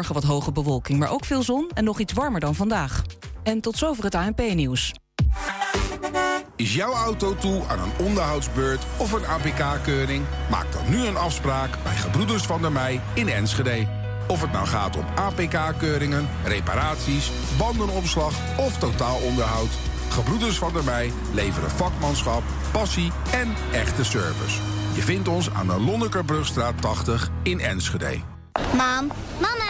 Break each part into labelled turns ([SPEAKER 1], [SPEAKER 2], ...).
[SPEAKER 1] morgen wat hoge bewolking, maar ook veel zon en nog iets warmer dan vandaag. En tot zover het ANP-nieuws.
[SPEAKER 2] Is jouw auto toe aan een onderhoudsbeurt of een APK-keuring? Maak dan nu een afspraak bij Gebroeders van der Mei in Enschede. Of het nou gaat om APK-keuringen, reparaties, bandenopslag of totaalonderhoud. Gebroeders van der Mei leveren vakmanschap, passie en echte service. Je vindt ons aan de Lonnekerbrugstraat 80 in Enschede.
[SPEAKER 3] Mam, mama,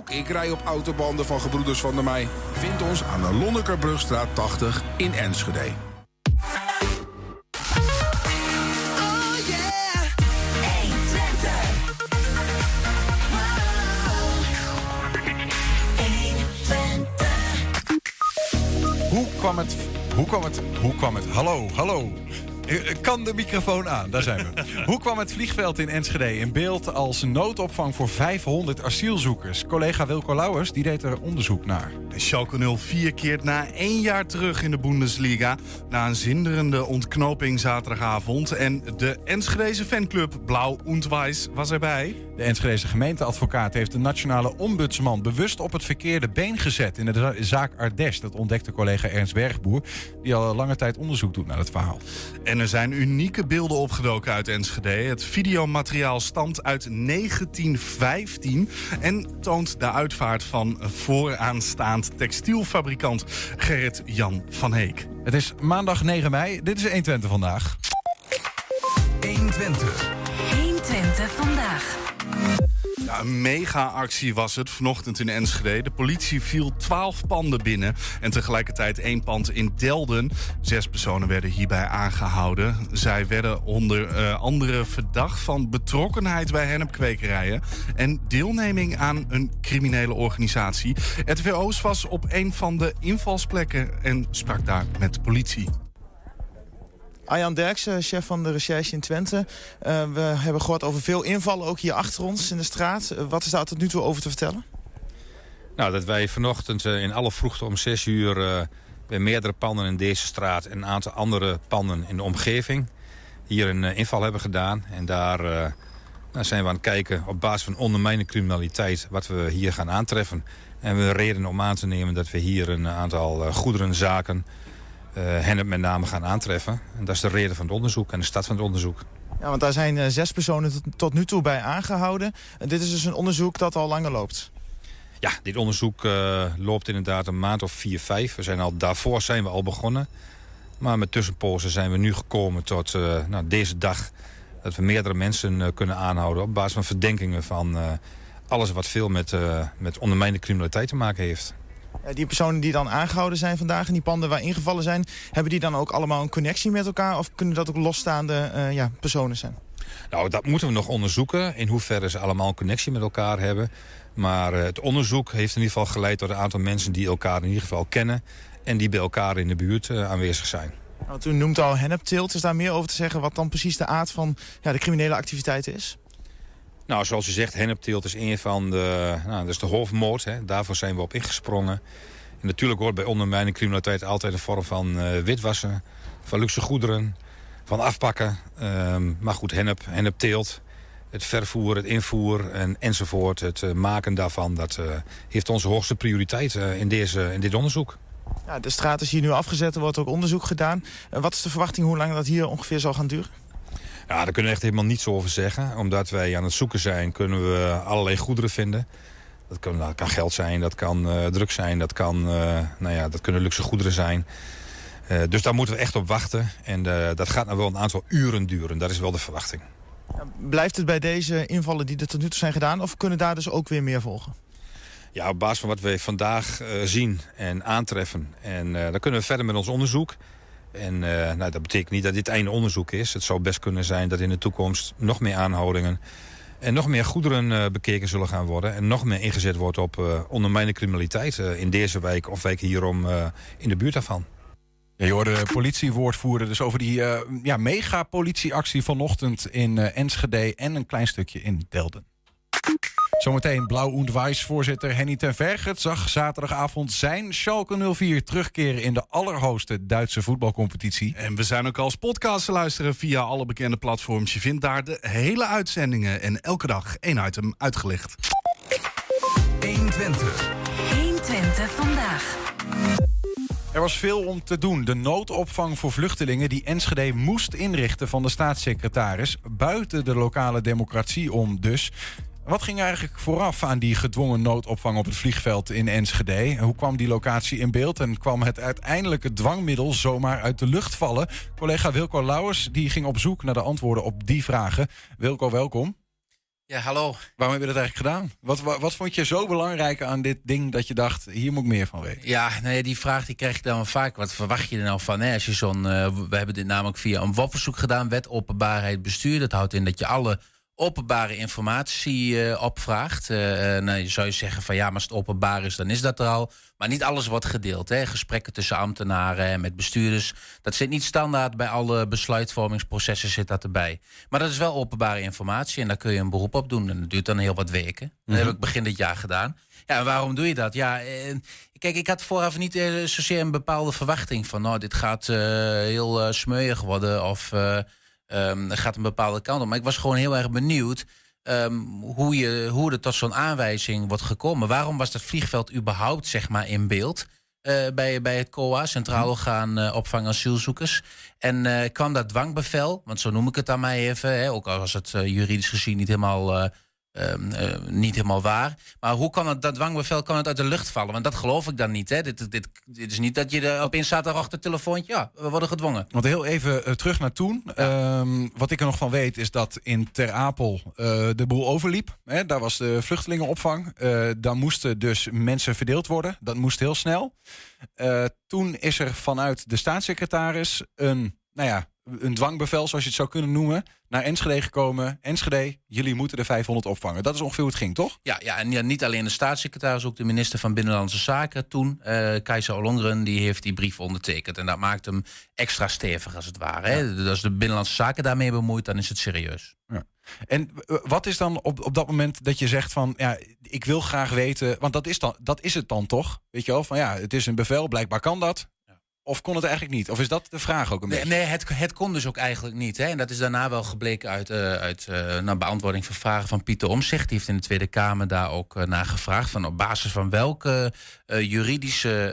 [SPEAKER 2] Ook ik rij op autobanden van Gebroeders van der Mei. Vind ons aan de Lonnekerbrugstraat 80 in Enschede.
[SPEAKER 4] Hoe kwam het? Hoe kwam het? Hoe kwam het? Hallo, hallo. Eh, Kan de microfoon aan? Daar zijn we. Hoe kwam het vliegveld in Enschede in beeld als noodopvang voor 500 asielzoekers? Collega Wilco Lauwers die deed er onderzoek naar.
[SPEAKER 5] Schalke 04 keert na één jaar terug in de Bundesliga. Na een zinderende ontknoping zaterdagavond. En de Enschedeze fanclub Blauw und Weiß was erbij.
[SPEAKER 4] De Enschedeze gemeenteadvocaat heeft de nationale ombudsman bewust op het verkeerde been gezet in de za- zaak Ardes. Dat ontdekte collega Ernst Bergboer, die al lange tijd onderzoek doet naar het verhaal.
[SPEAKER 5] En er zijn unieke beelden opgedoken uit Enschede. Het videomateriaal stamt uit 1915 en toont de uitvaart van vooraanstaand textielfabrikant Gerrit Jan van Heek.
[SPEAKER 4] Het is maandag 9 mei. Dit is 120 vandaag.
[SPEAKER 6] 120.
[SPEAKER 7] 120 vandaag.
[SPEAKER 5] Een mega-actie was het vanochtend in Enschede. De politie viel 12 panden binnen en tegelijkertijd één pand in Delden. Zes personen werden hierbij aangehouden. Zij werden onder eh, andere verdacht van betrokkenheid bij hennepkwekerijen en deelneming aan een criminele organisatie. Het WO's was op een van de invalsplekken en sprak daar met de politie.
[SPEAKER 8] Arjan Derksen, chef van de recherche in Twente. Eh, we hebben gehoord over veel invallen, ook hier achter ons in de straat. Eh, wat is daar tot nu toe over te vertellen?
[SPEAKER 9] Nou, dat wij vanochtend eh, in alle vroegte om 6 uur bij meerdere panden in deze straat en een aantal andere panden in de omgeving hier een inval hebben gedaan. En daar nou zijn we aan het kijken op basis van ondermijnende criminaliteit wat we hier gaan aantreffen. En we reden om aan te nemen dat we hier een aantal goederenzaken, hen met name gaan aantreffen. En dat is de reden van het onderzoek en de start van het onderzoek.
[SPEAKER 8] Ja, want daar zijn eh, zes personen tot, nu toe bij aangehouden. En dit is dus een onderzoek dat al langer loopt.
[SPEAKER 9] Ja, dit onderzoek eh, loopt inderdaad een maand of vier, vijf. We zijn al, daarvoor zijn we al begonnen. Maar met tussenpozen zijn we nu gekomen tot eh, nou, deze dag... dat we meerdere mensen eh, kunnen aanhouden op basis van verdenkingen van... eh, alles wat veel met, eh met ondermijnde criminaliteit te maken heeft.
[SPEAKER 8] Eh, die personen die dan aangehouden zijn vandaag en die panden waar ingevallen zijn... hebben die dan ook allemaal een connectie met elkaar? Of kunnen dat ook losstaande eh, ja, personen zijn?
[SPEAKER 9] Nou, dat moeten we nog onderzoeken. In hoeverre ze allemaal een connectie met elkaar hebben. Maar eh, het onderzoek heeft in ieder geval geleid tot een aantal mensen... die elkaar in ieder geval kennen en die bij elkaar in de buurt aanwezig zijn.
[SPEAKER 8] Want u noemt al hennepteelt. Is daar meer over te zeggen wat dan precies de aard van ja, de criminele activiteit is?
[SPEAKER 9] Nou, zoals u zegt, hennepteelt is een van de... Nou, dat is de hoofdmoord. Hè. Daarvoor zijn we op ingesprongen. En natuurlijk hoort bij ondermijning criminaliteit altijd een vorm van eh, witwassen... van luxe goederen, van afpakken. Ehm, maar goed, hennep, hennepteelt, het vervoer, het invoer en, enzovoort... het eh, maken daarvan, dat eh, heeft onze hoogste prioriteit in, deze, in dit onderzoek.
[SPEAKER 8] Ja, de straat is hier nu afgezet, er wordt ook onderzoek gedaan. Wat is de verwachting hoe lang dat hier ongeveer zal gaan duren?
[SPEAKER 9] Ja, daar kunnen we echt helemaal niets over zeggen. Omdat wij aan het zoeken zijn, kunnen we allerlei goederen vinden. Dat kan, dat kan geld zijn, dat kan eh drugs zijn, dat, kan, eh, nou ja, dat kunnen luxe goederen zijn. Eh, dus daar moeten we echt op wachten. En dat gaat nou wel een aantal uren duren. Dat is wel de verwachting.
[SPEAKER 8] Blijft het bij deze invallen die er tot nu toe zijn gedaan... of kunnen daar dus ook weer meer volgen?
[SPEAKER 9] Ja, op basis van wat we vandaag zien en aantreffen. En dan kunnen we verder met ons onderzoek. En eh, nou, dat betekent niet dat dit einde onderzoek is. Het zou best kunnen zijn dat in de toekomst nog meer aanhoudingen... en nog meer goederen eh, bekeken zullen gaan worden... en nog meer ingezet wordt op eh ondermijnende criminaliteit... in deze wijk of wijk hierom in de buurt daarvan.
[SPEAKER 4] Ja, je hoorde de politiewoordvoerder dus over die uh, ja, mega-politieactie vanochtend in uh, Enschede en een klein stukje in Delden. Zometeen Blauw und Weiss voorzitter Henny ten Vergert zag zaterdagavond zijn Schalke 04 terugkeren in de allerhoogste Duitse voetbalcompetitie.
[SPEAKER 5] En we zijn ook als podcast te luisteren via alle bekende platforms. Je vindt daar de hele uitzendingen en elke dag één item uitgelicht.
[SPEAKER 6] 120. 120 vandaag.
[SPEAKER 4] Er was veel om te doen. De noodopvang voor vluchtelingen die Enschede moest inrichten van de staatssecretaris. Buiten de lokale democratie om dus. Wat ging eigenlijk vooraf aan die gedwongen noodopvang op het vliegveld in Enschede? Hoe kwam die locatie in beeld en kwam het uiteindelijke dwangmiddel zomaar uit de lucht vallen? Collega Wilco Lauwers die ging op zoek naar de antwoorden op die vragen. Wilco, welkom.
[SPEAKER 10] Ja, hallo.
[SPEAKER 4] Waarom heb je dat eigenlijk gedaan? Wat, wat, wat, vond je zo belangrijk aan dit ding dat je dacht, hier moet ik meer van weten?
[SPEAKER 10] Ja, nee, die vraag die krijg je dan vaak. Wat verwacht je er nou van? Hè? Als je zo'n, uh, we hebben dit namelijk via een WOP-verzoek gedaan, wet openbaarheid bestuur. Dat houdt in dat je alle openbare informatie uh, opvraagt. Uh, nou, je zou je zeggen van ja, maar als het openbaar is, dan is dat er al. Maar niet alles wordt gedeeld. Hè. Gesprekken tussen ambtenaren en met bestuurders. Dat zit niet standaard bij alle besluitvormingsprocessen zit dat erbij. Maar dat is wel openbare informatie en daar kun je een beroep op doen. En dat duurt dan heel wat weken. Dat heb mhm. ik begin dit jaar gedaan. Ja, en waarom doe je dat? Ja, kijk, ik had vooraf niet zozeer een bepaalde verwachting van... nou, dit gaat heel smeuig worden of um, gaat een bepaalde kant op. Maar ik was gewoon heel erg benieuwd um, hoe, je, hoe er tot zo'n aanwijzing wordt gekomen. Waarom was dat vliegveld überhaupt zeg maar, in beeld? Uh, bij, bij het COA, Centraal Orgaan uh, Opvang Asielzoekers. En uh, kwam dat dwangbevel, want zo noem ik het aan mij even, hè, ook al was het juridisch gezien niet helemaal Ehm, eh, niet helemaal waar. Maar hoe kan het, dat dwangbevel kan het uit de lucht vallen? Want dat geloof ik dan niet. Hè? Dit, dit, dit is niet dat je er opeens zaterdag telefoontje... ja, we worden gedwongen.
[SPEAKER 4] Want heel even uh, terug naar toen. Ehm, wat ik er nog van weet is dat in Ter Apel uh, de boel overliep. Hè? Daar was de vluchtelingenopvang. dan moesten dus mensen verdeeld worden. Dat moest heel snel. toen is er vanuit de staatssecretaris een... Nou ja, een dwangbevel, zoals je het zou kunnen noemen, naar Enschede gekomen. Enschede, jullie moeten de 500 opvangen. Dat is ongeveer hoe het ging, toch?
[SPEAKER 10] Ja, ja en niet alleen de staatssecretaris, ook de minister van Binnenlandse Zaken toen, uh, Keizer Ollongren, die heeft die brief ondertekend. En dat maakt hem extra stevig, als het ware. Hè? Dus als de Binnenlandse Zaken daarmee bemoeit, dan is het serieus. Ja.
[SPEAKER 4] En wat is dan op, op dat moment dat je zegt van ja, ik wil graag weten, want dat is, dan, dat is het dan toch? Weet je wel, van ja, het is een bevel, blijkbaar kan dat. Of kon het eigenlijk niet? Of is dat de vraag ook een beetje?
[SPEAKER 10] Nee, het, het kon dus ook eigenlijk niet. Hè? En dat is daarna wel gebleken uit, uh, uit uh, beantwoording van vragen van Pieter Omzicht. Die heeft in de Tweede Kamer daar ook uh, naar gevraagd. Van op basis van welke juridische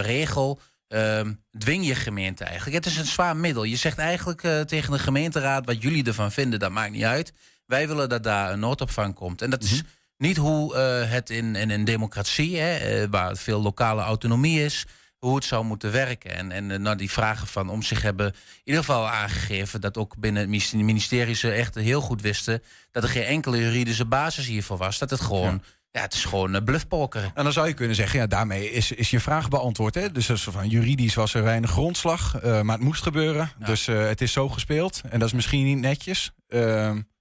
[SPEAKER 10] regel ehm, dwing je gemeente eigenlijk? Het is een zwaar middel. Je zegt eigenlijk tegen de gemeenteraad wat jullie ervan vinden, dat maakt niet uit. Wij willen dat daar een noodopvang komt. En dat is mhm. niet hoe het in, in een democratie, hè, waar veel lokale autonomie is hoe het zou moeten werken. En, en eh, nou, die vragen van om zich hebben in ieder geval aangegeven dat ook binnen het ministerie ze echt heel goed wisten dat er geen enkele juridische basis hiervoor was. Dat het gewoon. Ja. het is gewoon uh, bluffpoker.
[SPEAKER 4] En dan zou je kunnen zeggen, ja, daarmee is, is je vraag beantwoord. Hè? Dus van juridisch was er weinig grondslag, uh, maar het moest gebeuren. Dus uh, het is zo gespeeld. En dat is misschien niet netjes.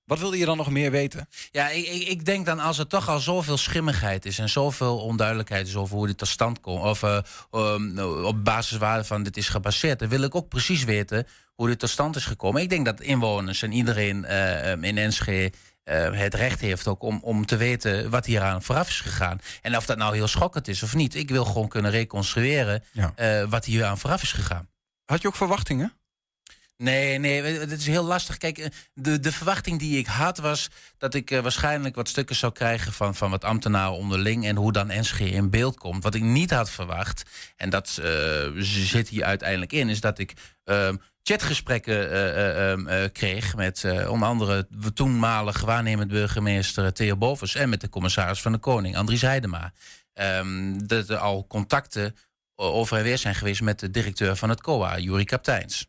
[SPEAKER 4] Wat wilde je dan nog meer weten?
[SPEAKER 10] Ja, ik, ik, denk dan als er toch al zoveel schimmigheid is en zoveel onduidelijkheid is over hoe dit tot stand komt, of uh, um, op basis waarvan dit is gebaseerd, dan wil ik ook precies weten hoe dit tot stand is gekomen. Ik denk dat inwoners en iedereen uh, in Enschede uh, het recht heeft ook om, om te weten wat hier aan vooraf is gegaan. En of dat nou heel schokkend is of niet. Ik wil gewoon kunnen reconstrueren ja. wat hier aan vooraf is gegaan.
[SPEAKER 4] Had je ook verwachtingen?
[SPEAKER 10] Nee, nee, het is heel lastig. Kijk, eh, de, de verwachting die ik had was dat ik uh, waarschijnlijk wat stukken zou krijgen van, van wat ambtenaren onderling en hoe dan NSG in beeld komt. Wat ik niet had verwacht, en dat uh, zit hier uiteindelijk in, is dat ik uh, chatgesprekken ehm, kreeg met onder andere de toenmalige waarnemend burgemeester Theo Bovers en met de commissaris van de Koning, Andries Heidema. Um, dat er al contacten over en weer zijn geweest met de directeur van het COA, Juri Kapteins.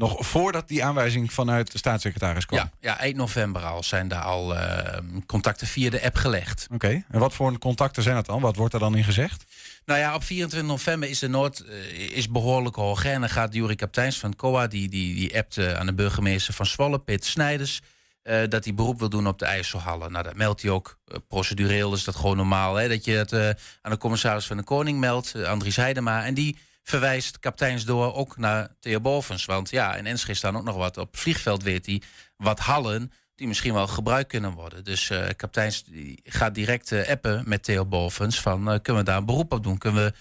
[SPEAKER 4] Nog voordat die aanwijzing vanuit de staatssecretaris kwam?
[SPEAKER 10] Ja, ja 1 november al zijn daar al uh, contacten via de app gelegd.
[SPEAKER 4] Oké, en wat voor contacten zijn dat dan? Wat wordt er dan in gezegd?
[SPEAKER 10] Nou ja, op 24 november is de nood uh, is behoorlijk hoog. En dan gaat Jurie Kapteins van COA, die, die, die appt uh, aan de burgemeester van Zwolle, Peter Snijders... Uh, dat hij beroep wil doen op de IJsselhallen. Nou, dat meldt hij ook. Procedureel is dat gewoon normaal. Hè? Dat je het aan de commissaris van de Koning meldt, Andries Heidema. En die verwijst kapiteinsdoor ook naar Theo Bovens. Want ja, in Enschede staan ook nog wat. Op het vliegveld weet hij wat hallen die misschien wel gebruikt kunnen worden. Dus uh, kapiteins die gaat direct uh, appen met Theo Bovens van uh, kunnen we daar een beroep op doen? Kunnen we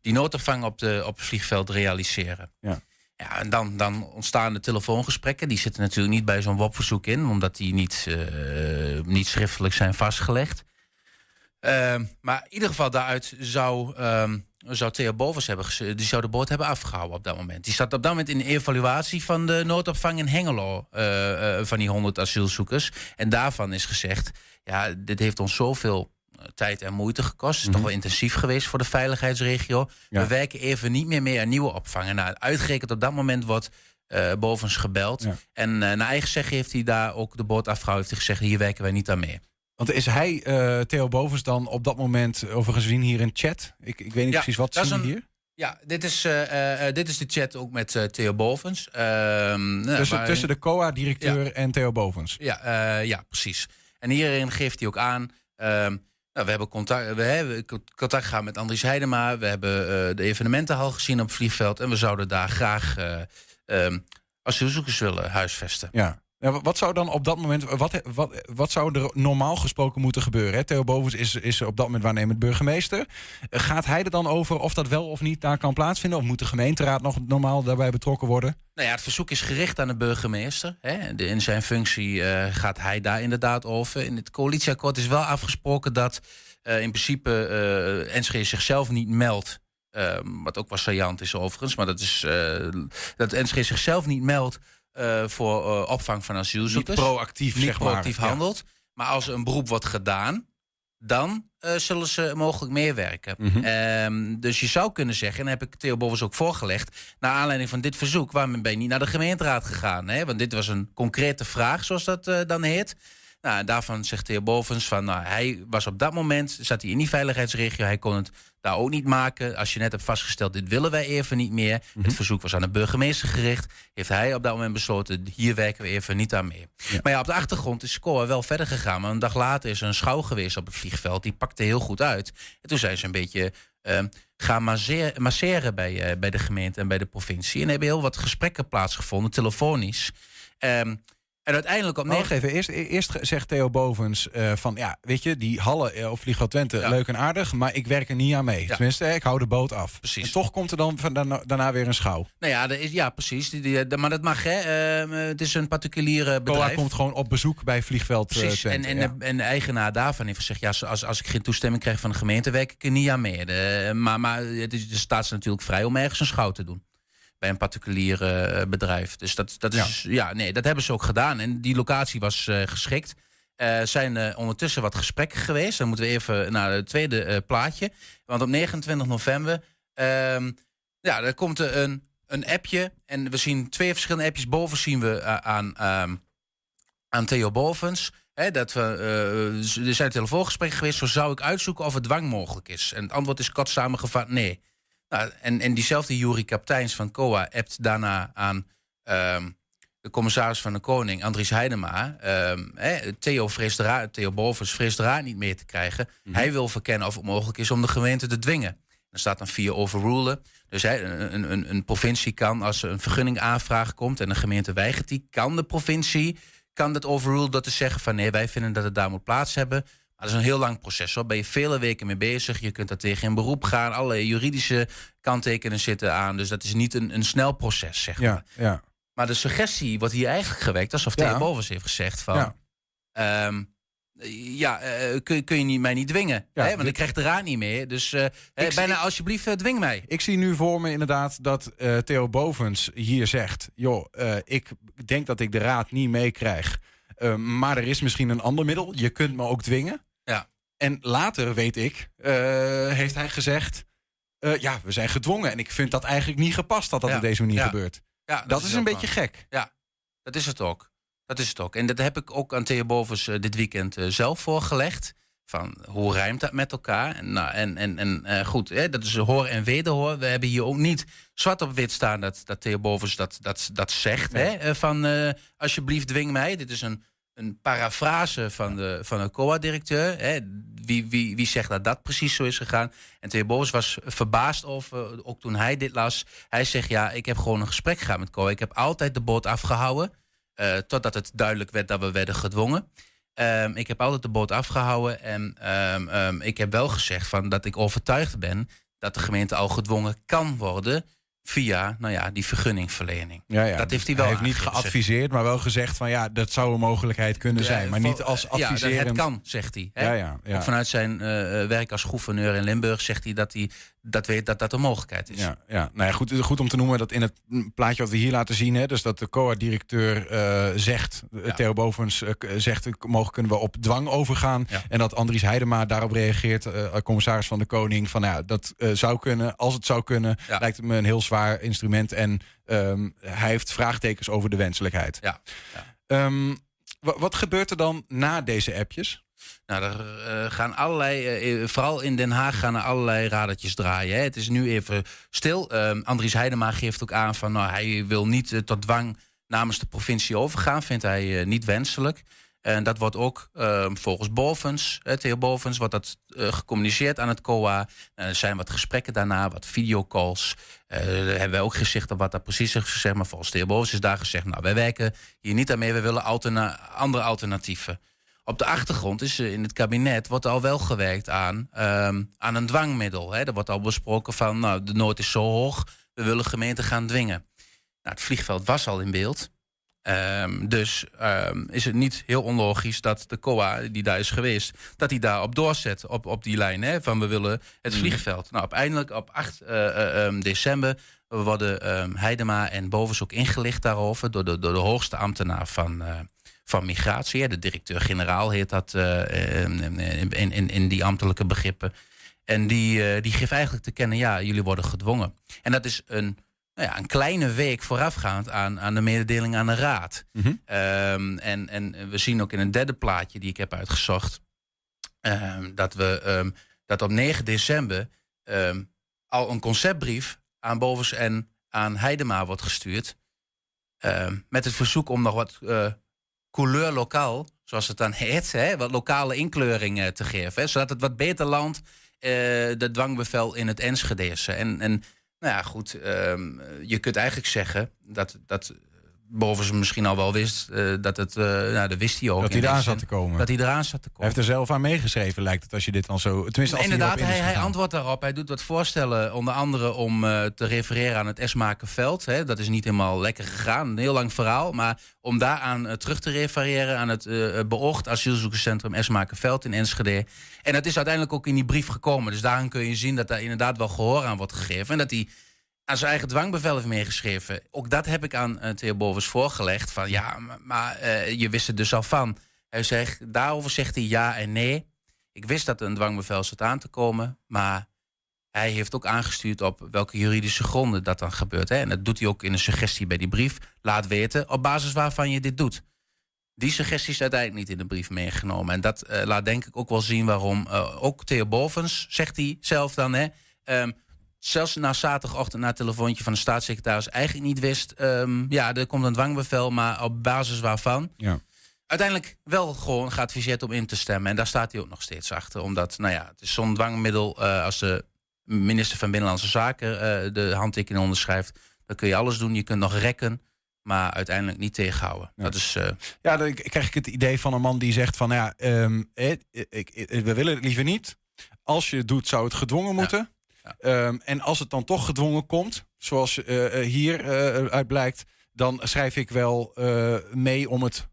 [SPEAKER 10] die noodopvang op, de, op het vliegveld realiseren?
[SPEAKER 4] Ja.
[SPEAKER 10] Ja, en dan, dan ontstaan de telefoongesprekken. Die zitten natuurlijk niet bij zo'n WOP-verzoek in, omdat die niet, niet schriftelijk zijn vastgelegd. Ehm, maar in ieder geval daaruit zou, um, zou Theo Bovens hebben, die zou de boot hebben afgehouden op dat moment. Die zat op dat moment in de evaluatie van de noodopvang in Hengelo uh, uh, van die 100 asielzoekers. En daarvan is gezegd, ja, dit heeft ons zoveel eh, tijd en moeite gekost. Het is toch wel intensief geweest voor de veiligheidsregio.
[SPEAKER 4] Ja.
[SPEAKER 10] We werken even niet meer mee aan nieuwe opvangen. Nou, uitgerekend op dat moment wordt uh, Bovens gebeld.
[SPEAKER 4] Ja.
[SPEAKER 10] En naar eigen zeggen heeft hij daar ook de boot afgehouden. Heeft hij gezegd, hier werken wij niet aan mee.
[SPEAKER 4] Want is hij, uh, Theo Bovens, dan op dat moment overigens zien hier in chat? Ik, ik weet niet
[SPEAKER 10] Ja,
[SPEAKER 4] precies wat zien
[SPEAKER 10] een-
[SPEAKER 4] hier.
[SPEAKER 10] Ja, dit is, eh, eh, dit is de chat ook met eh, Theo Bovens. Ehm,
[SPEAKER 4] tussen, tussen de COA-directeur en Theo Bovens.
[SPEAKER 10] Ja, eh, ja, precies. En hierin geeft hij ook aan. ehm, nou, we hebben contact, we hebben contact gehad met Andries Heidema. We hebben eh, de evenementenhal gezien op het vliegveld. En we zouden daar graag eh ehm, asielzoekers willen huisvesten.
[SPEAKER 4] Ja. Wat zou dan op dat moment, wat, wat, wat zou er normaal gesproken moeten gebeuren? Hè? Theo Bovens is, is op dat moment waarnemend burgemeester. Gaat hij er dan over of dat wel of niet daar kan plaatsvinden? Of moet de gemeenteraad nog normaal daarbij betrokken worden?
[SPEAKER 10] Nou ja, het verzoek is gericht aan de burgemeester. Hè. In zijn functie eh, gaat hij daar inderdaad over. In het coalitieakkoord is wel afgesproken dat eh, in principe eh Enschede zichzelf niet meldt. Eh, wat ook wel saillant is overigens. Maar dat is dat Enschede zichzelf niet meldt eh, voor eh, opvang van asielzoekers.
[SPEAKER 4] Niet proactief,
[SPEAKER 10] Niet
[SPEAKER 4] zeg maar.
[SPEAKER 10] proactief
[SPEAKER 4] Ja.
[SPEAKER 10] handelt. Maar als er een beroep wordt gedaan, dan eh, zullen ze mogelijk meewerken.
[SPEAKER 4] Mhm.
[SPEAKER 10] Ehm, dus je zou kunnen zeggen, en heb ik Theo Bovens ook voorgelegd... naar aanleiding van dit verzoek, waarom ben je niet naar de gemeenteraad gegaan? Hè? Want dit was een concrete vraag, zoals dat dan heet. Nou, en daarvan zegt Theo Bovens van, nou, hij was op dat moment... zat hij in die veiligheidsregio, hij kon het daar ook niet maken. Als je net hebt vastgesteld, dit willen wij even niet meer.
[SPEAKER 4] Mhm.
[SPEAKER 10] Het verzoek was aan de burgemeester gericht. Heeft hij op dat moment besloten, hier werken we even niet aan mee. Maar ja, op de achtergrond is Scoa wel verder gegaan. Maar een dag later is er een schouw geweest op het vliegveld. Die pakte heel goed uit. En toen zijn ze een beetje ehm, gaan masseren bij, eh, bij de gemeente en bij de provincie. En hebben heel wat gesprekken plaatsgevonden, telefonisch. Ehm, en uiteindelijk op negen...
[SPEAKER 4] even, eerst, eerst zegt Theo Bovens eh, van... ja, weet je, die hallen eh, op Vliegveld Twente,
[SPEAKER 10] Ja.
[SPEAKER 4] leuk en aardig... maar ik werk er niet aan mee.
[SPEAKER 10] Ja.
[SPEAKER 4] Tenminste, eh, ik hou de boot af.
[SPEAKER 10] Precies.
[SPEAKER 4] En toch komt er dan van daarna, daarna weer een schouw.
[SPEAKER 10] Nou ja, is, ja precies. Die, die, de- maar dat mag, hè. Ehm, eh, het is een particuliere
[SPEAKER 4] COA
[SPEAKER 10] bedrijf.
[SPEAKER 4] komt gewoon op bezoek bij Vliegveld eh,
[SPEAKER 10] Precies,
[SPEAKER 4] Twente.
[SPEAKER 10] en, en,
[SPEAKER 4] ja.
[SPEAKER 10] de, en de eigenaar daarvan heeft gezegd... ja, als- als, ik geen toestemming krijg van de gemeente... werk ik er niet aan mee. De- maar maar het is, de staat ze natuurlijk vrij om ergens een schouw te doen. Bij een particulier eh, bedrijf. Dus dat, dat is... Ja. nee, dat hebben ze ook gedaan. En die locatie was eh, geschikt. Er zijn eh, ondertussen wat gesprekken geweest. Dan moeten we even naar het tweede plaatje. Want op 29 november... ehm, ja, er komt er een, een appje. En we zien twee verschillende appjes. Boven zien we aan... ehm, aan Theo Bovens. Hè, dat we, eh, er zijn telefoongesprekken geweest. Zo zou ik uitzoeken of het dwang mogelijk is. En het antwoord is kort samengevat nee. Nou, en, en diezelfde Jurie Kapteins van COA appt daarna aan ehm, de commissaris van de Koning, Andries Heidema. ehm, Theo, vreest Bovens vreest de raad niet meer te krijgen. Hij wil verkennen of het mogelijk is om de gemeente te dwingen. Er staat dan via overrulen. Dus een, een, een provincie kan, als er een vergunningaanvraag komt en de gemeente weigert die, kan de provincie kan dat overrulen door te zeggen van nee, wij vinden dat het daar moet plaats hebben. Maar dat is een heel lang proces hoor. Ben je vele weken mee bezig. Je kunt daar tegen in beroep gaan. Allerlei juridische kanttekenen zitten aan. Dus dat is niet een, een snel proces, zeg maar.
[SPEAKER 4] Ja, ja.
[SPEAKER 10] Maar de suggestie wordt hier eigenlijk gewekt, alsof
[SPEAKER 4] Ja.
[SPEAKER 10] Theo Bovens heeft gezegd van...
[SPEAKER 4] Ja.
[SPEAKER 10] ehm, ja, eh, kun, kun je niet, mij niet dwingen.
[SPEAKER 4] Ja,
[SPEAKER 10] hè? Want
[SPEAKER 4] dit-
[SPEAKER 10] ik krijg de raad niet meer. Dus eh,
[SPEAKER 4] zie-
[SPEAKER 10] bijna alsjeblieft, eh, dwing mij.
[SPEAKER 4] Ik zie nu voor me inderdaad dat Theo Bovens hier zegt... joh, ik denk dat ik de raad niet meekrijg. Eh, maar er is misschien een ander middel. Je kunt me ook dwingen.
[SPEAKER 10] Ja.
[SPEAKER 4] En later, weet ik, eh, heeft hij gezegd... eh, ja, we zijn gedwongen. En ik vind dat eigenlijk niet gepast dat dat
[SPEAKER 10] Ja,
[SPEAKER 4] op deze manier
[SPEAKER 10] ja.
[SPEAKER 4] gebeurt.
[SPEAKER 10] Ja,
[SPEAKER 4] Dat, is een beetje gek.
[SPEAKER 10] Ja, dat is het ook. Dat is het ook. En dat heb ik ook aan Theo Bovens eh, dit weekend zelf voorgelegd. Van hoe rijmt dat met elkaar? En, nou, en, en, en eh, goed, hè, dat is hoor en wederhoor. We hebben hier ook niet zwart op wit staan dat, dat Theo Bovens dat, dat, dat zegt.
[SPEAKER 4] Nee.
[SPEAKER 10] Hè, eh, van eh, alsjeblieft dwing mij. Dit is een een parafrase van de, van een COA-directeur. hè. Wie, wie, wie zegt dat dat precies zo is gegaan? En Theo Bos was verbaasd over, ook toen hij dit las. Hij zegt, ja, ik heb gewoon een gesprek gehad met COA. Ik heb altijd de boot afgehouden. eh, totdat het duidelijk werd dat we werden gedwongen. Ehm, ik heb altijd de boot afgehouden. En ehm, ehm, ik heb wel gezegd van dat ik overtuigd ben dat de gemeente al gedwongen kan worden via nou ja, die vergunningverlening.
[SPEAKER 4] Ja, ja.
[SPEAKER 10] Dat heeft hij wel
[SPEAKER 4] heeft niet geadviseerd, maar wel gezegd van ja, dat zou een mogelijkheid kunnen
[SPEAKER 10] Ja,
[SPEAKER 4] zijn. Maar niet als
[SPEAKER 10] Ja, dat
[SPEAKER 4] adviserend.
[SPEAKER 10] het kan, zegt hij. Hè?
[SPEAKER 4] Ja, ja, ja.
[SPEAKER 10] Vanuit zijn eh, eh, werk als gouverneur in Limburg zegt hij dat hij dat weet dat dat een mogelijkheid is.
[SPEAKER 4] Ja, ja. Nou ja, goed, goed om te noemen dat in het plaatje wat we hier laten zien, hè, dus dat de COA-directeur eh, zegt, eh, Theo Bovens k- zegt, mogen kunnen we op dwang overgaan.
[SPEAKER 10] Ja.
[SPEAKER 4] En dat Andries Heidema daarop reageert, commissaris van de Koning, van nou ja, dat zou kunnen. Als het zou kunnen,
[SPEAKER 10] Ja.
[SPEAKER 4] lijkt het me een heel zwaar instrument. En ehm, hij heeft vraagtekens over de wenselijkheid.
[SPEAKER 10] Ja.
[SPEAKER 4] Ehm, wa- wat gebeurt er dan na deze appjes?
[SPEAKER 10] Nou, er eh, gaan allerlei, eh, eh, vooral in Den Haag gaan er allerlei radertjes draaien. Hè. Het is nu even stil. Ehm Andries Heidema geeft ook aan van nou, hij wil niet tot dwang namens de provincie overgaan. Vindt hij niet wenselijk. En dat wordt ook ehm, volgens Bovens, uh, Theo Bovens, wordt dat eh, gecommuniceerd aan het COA. Er zijn wat gesprekken daarna, wat videocalls. Eh daar hebben wij ook op wat dat precies is gezegd. Maar volgens Theo Bovens is daar gezegd, nou, wij werken hier niet aan mee. We willen andere alternatieven. Op de achtergrond is eh, in het kabinet wordt al wel gewerkt aan, ehm, aan een dwangmiddel. Hè. Er wordt al besproken van, nou, de nood is zo hoog, we willen gemeenten gaan dwingen. Nou, het vliegveld was al in beeld. Ehm, dus ehm, is het niet heel onlogisch dat de COA, die daar is geweest, dat hij daarop doorzet op, op die lijn. Hè, van we willen het vliegveld. Nou, uiteindelijk op 8 eh, eh, ehm, december worden Heidema en Bovens ook ingelicht daarover door de, door de hoogste ambtenaar van, eh, van migratie. hè. De directeur-generaal heet dat in, in, in, die ambtelijke begrippen. En die, die geeft eigenlijk te kennen, ja, jullie worden gedwongen. En dat is een, nou ja, een kleine week voorafgaand aan, aan de mededeling aan de raad. Ehm, en, en we zien ook in een derde plaatje die ik heb uitgezocht... ehm, dat, we, ehm, dat op 9 december al een conceptbrief aan Bovens en aan Heidema wordt gestuurd... met het verzoek om nog wat eh, couleur lokaal, zoals het dan heet... Hè, wat lokale inkleuring eh, te geven. Hè, zodat het wat beter landt, eh, de dwangbevel in het Enschede'se. En, en nou ja, goed, ehm, je kunt eigenlijk zeggen dat... dat Bovens misschien al wel wist eh, dat het, eh, nou, dat wist hij ook.
[SPEAKER 4] Dat hij eraan zat te komen.
[SPEAKER 10] Dat hij eraan zat te komen.
[SPEAKER 4] Hij heeft er zelf aan meegeschreven, lijkt het, als je dit dan zo... Tenminste, als
[SPEAKER 10] Inderdaad,
[SPEAKER 4] hij,
[SPEAKER 10] hij, antwoordt daarop. Hij doet wat voorstellen, onder andere om eh, te refereren aan het Esmakenveld. Hè. Dat is niet helemaal lekker gegaan, een heel lang verhaal. Maar om daaraan terug te refereren aan het beoogd asielzoekerscentrum Esmakenveld in Enschede. En dat is uiteindelijk ook in die brief gekomen. Dus daarin kun je zien dat daar inderdaad wel gehoor aan wordt gegeven. En dat hij aan zijn eigen dwangbevel heeft meegeschreven. Ook dat heb ik aan uh, Theo Bovens voorgelegd. Van ja, maar, uh, je wist er dus al van. Hij zegt, daarover zegt hij ja en nee. Ik wist dat er een dwangbevel zat aan te komen. Maar hij heeft ook aangestuurd op welke juridische gronden dat dan gebeurt. Hè? En dat doet hij ook in een suggestie bij die brief. Laat weten op basis waarvan je dit doet. Die suggestie is uiteindelijk niet in de brief meegenomen. En dat uh, laat denk ik ook wel zien waarom ook Theo Bovens, zegt hij zelf dan... Hè, um, zelfs na zaterdagochtend na het telefoontje van de staatssecretaris eigenlijk niet wist. Um, ja, er komt een dwangbevel, maar op basis waarvan.
[SPEAKER 4] Ja.
[SPEAKER 10] Uiteindelijk wel gewoon geadviseerd om in te stemmen. En daar staat hij ook nog steeds achter. Omdat, nou ja, het is zo'n dwangmiddel. Uh, als de minister van Binnenlandse Zaken uh, de handtekening onderschrijft, dan kun je alles doen. Je kunt nog rekken. Maar uiteindelijk niet tegenhouden. Ja. Dat is, uh...
[SPEAKER 4] ja, dan krijg ik het idee van een man die zegt van ja, um, ik, ik, we willen het liever niet. Als je het doet, zou het gedwongen moeten. Ja. Ja. Um, en als het dan toch gedwongen komt, zoals uh, hier uh, uit blijkt, dan schrijf ik wel uh, mee om het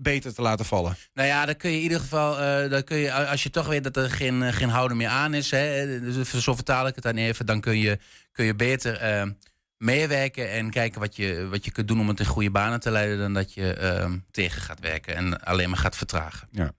[SPEAKER 4] beter te laten vallen.
[SPEAKER 10] Nou ja, dan kun je in ieder geval, dan kun je, als je toch weet dat er geen, geen houden meer aan is, hè, dus zo vertaal ik het dan even, dan kun je, kun je beter ehm, meewerken en kijken wat je, wat je kunt doen om het in goede banen te leiden, dan dat je ehm, tegen gaat werken en alleen maar gaat vertragen.
[SPEAKER 4] Ja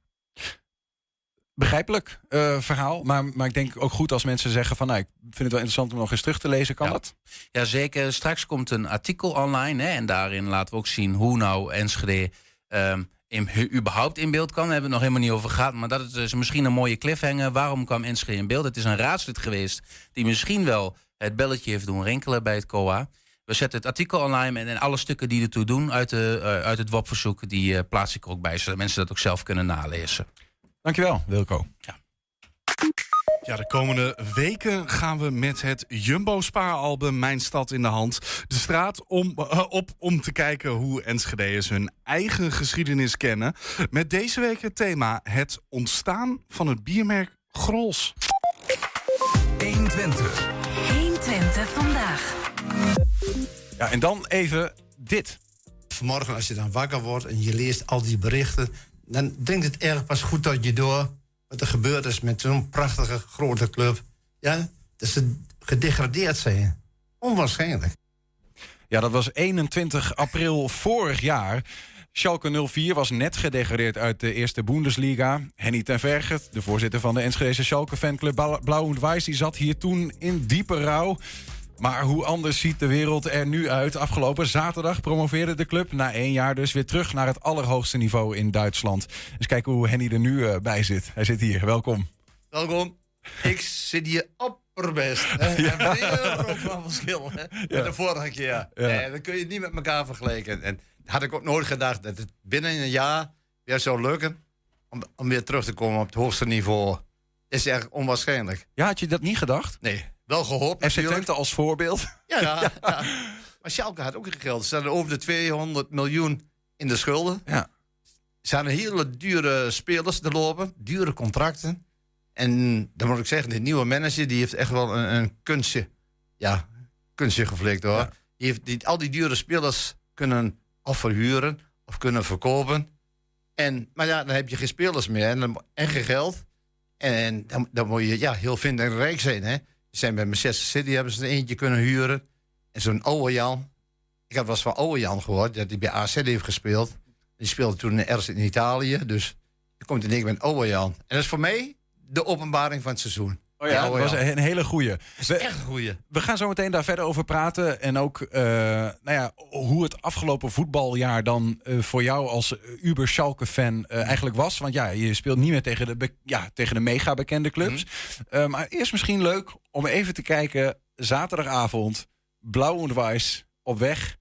[SPEAKER 4] begrijpelijk uh, verhaal. Maar, maar ik denk ook goed als mensen zeggen van... Nou, ik vind het wel interessant om nog eens terug te lezen. Kan
[SPEAKER 10] ja.
[SPEAKER 4] dat?
[SPEAKER 10] Ja, zeker. Straks komt een artikel online. Hè, en daarin laten we ook zien hoe nou Enschede... Um, in, überhaupt in beeld kan. Daar hebben we het nog helemaal niet over gehad. Maar dat is dus misschien een mooie cliffhanger. Waarom kwam Enschede in beeld? Het is een raadslid geweest... die misschien wel het belletje heeft doen rinkelen bij het COA. We zetten het artikel online en, en alle stukken die ertoe doen uit, de, eh, uit het WOP-verzoek, die eh, plaats ik er ook bij, zodat mensen dat ook zelf kunnen nalezen.
[SPEAKER 4] Dankjewel, Wilco.
[SPEAKER 10] Ja.
[SPEAKER 5] Ja, de komende weken gaan we met het Jumbo-spaaralbum Mijn Stad in de Hand de straat om, eh, op om te kijken hoe Enschede'ers hun eigen geschiedenis kennen. Met deze week het thema het ontstaan van het biermerk Grols.
[SPEAKER 6] 120. 120 vandaag.
[SPEAKER 4] Ja, en dan even dit.
[SPEAKER 11] Vanmorgen als je dan wakker wordt en je leest al die berichten... dan dringt het erg pas goed tot je door wat er gebeurd is met zo'n prachtige grote club. Ja, dat ze gedegradeerd zijn. Onwaarschijnlijk.
[SPEAKER 4] Ja, dat was 21 april vorig jaar. Schalke 04 was net gedegradeerd uit de eerste Bundesliga. Henny ten Verget, de voorzitter van de Enschedese Schalke fanclub Blau- Blauw en Wijs... die zat hier toen in diepe rouw. Maar hoe anders ziet de wereld er nu uit? Afgelopen zaterdag promoveerde de club na één jaar dus weer terug naar het allerhoogste niveau in Duitsland. Dus kijken hoe Henny er nu eh, bij zit. Hij zit hier, welkom.
[SPEAKER 11] Welkom. Ik zit hier opperbest. Hè? En weer ook van verschil hè? met de vorige keer.
[SPEAKER 4] Ja.
[SPEAKER 11] Nee, dan kun je het niet met elkaar vergelijken. En had ik ook nooit gedacht dat het binnen een jaar weer zou lukken... om, om weer terug te komen op het hoogste niveau. Is echt onwaarschijnlijk.
[SPEAKER 4] Ja, had je dat niet gedacht?
[SPEAKER 11] Nee, wel gehoopt
[SPEAKER 4] FC
[SPEAKER 11] natuurlijk.
[SPEAKER 4] Twente als voorbeeld.
[SPEAKER 11] Ja, ja, ja. Maar Schalke had ook geen geld. Ze hadden over de 200 miljoen in de schulden.
[SPEAKER 4] Ja.
[SPEAKER 11] Ze hadden hele dure spelers te lopen, dure contracten. En dan moet ik zeggen, die nieuwe manager die heeft echt wel een, een kunstje, ja, kunstje geflikt hoor.
[SPEAKER 4] Ja.
[SPEAKER 11] Die heeft die, al die dure spelers kunnen of verhuren of kunnen verkopen. En, maar ja, dan heb je geen spelers meer en, en geen geld. En dan, dan moet je ja, heel vindingrijk zijn. Hè? Zijn bij Manchester City hebben ze er eentje kunnen huren. En zo'n oude Jan. Ik had wel eens van oude Jan gehoord, dat hij bij AZ heeft gespeeld. Die speelde toen ergens in Italië. Dus je komt in één keer met oude Jan. En dat is voor mij de openbaring van het seizoen.
[SPEAKER 4] Oh ja, dat was een hele goeie. We,
[SPEAKER 11] Echt een goeie.
[SPEAKER 4] we gaan zo meteen daar verder over praten. En ook eh, nou ja, hoe het afgelopen voetbaljaar dan eh, voor jou als eh, Uber Schalke-fan eh, eigenlijk was. Want ja, je speelt niet meer tegen de, be- ja, tegen de mega bekende clubs. Eh, maar eerst misschien leuk om even te kijken. Zaterdagavond, Blauw en Wijs op weg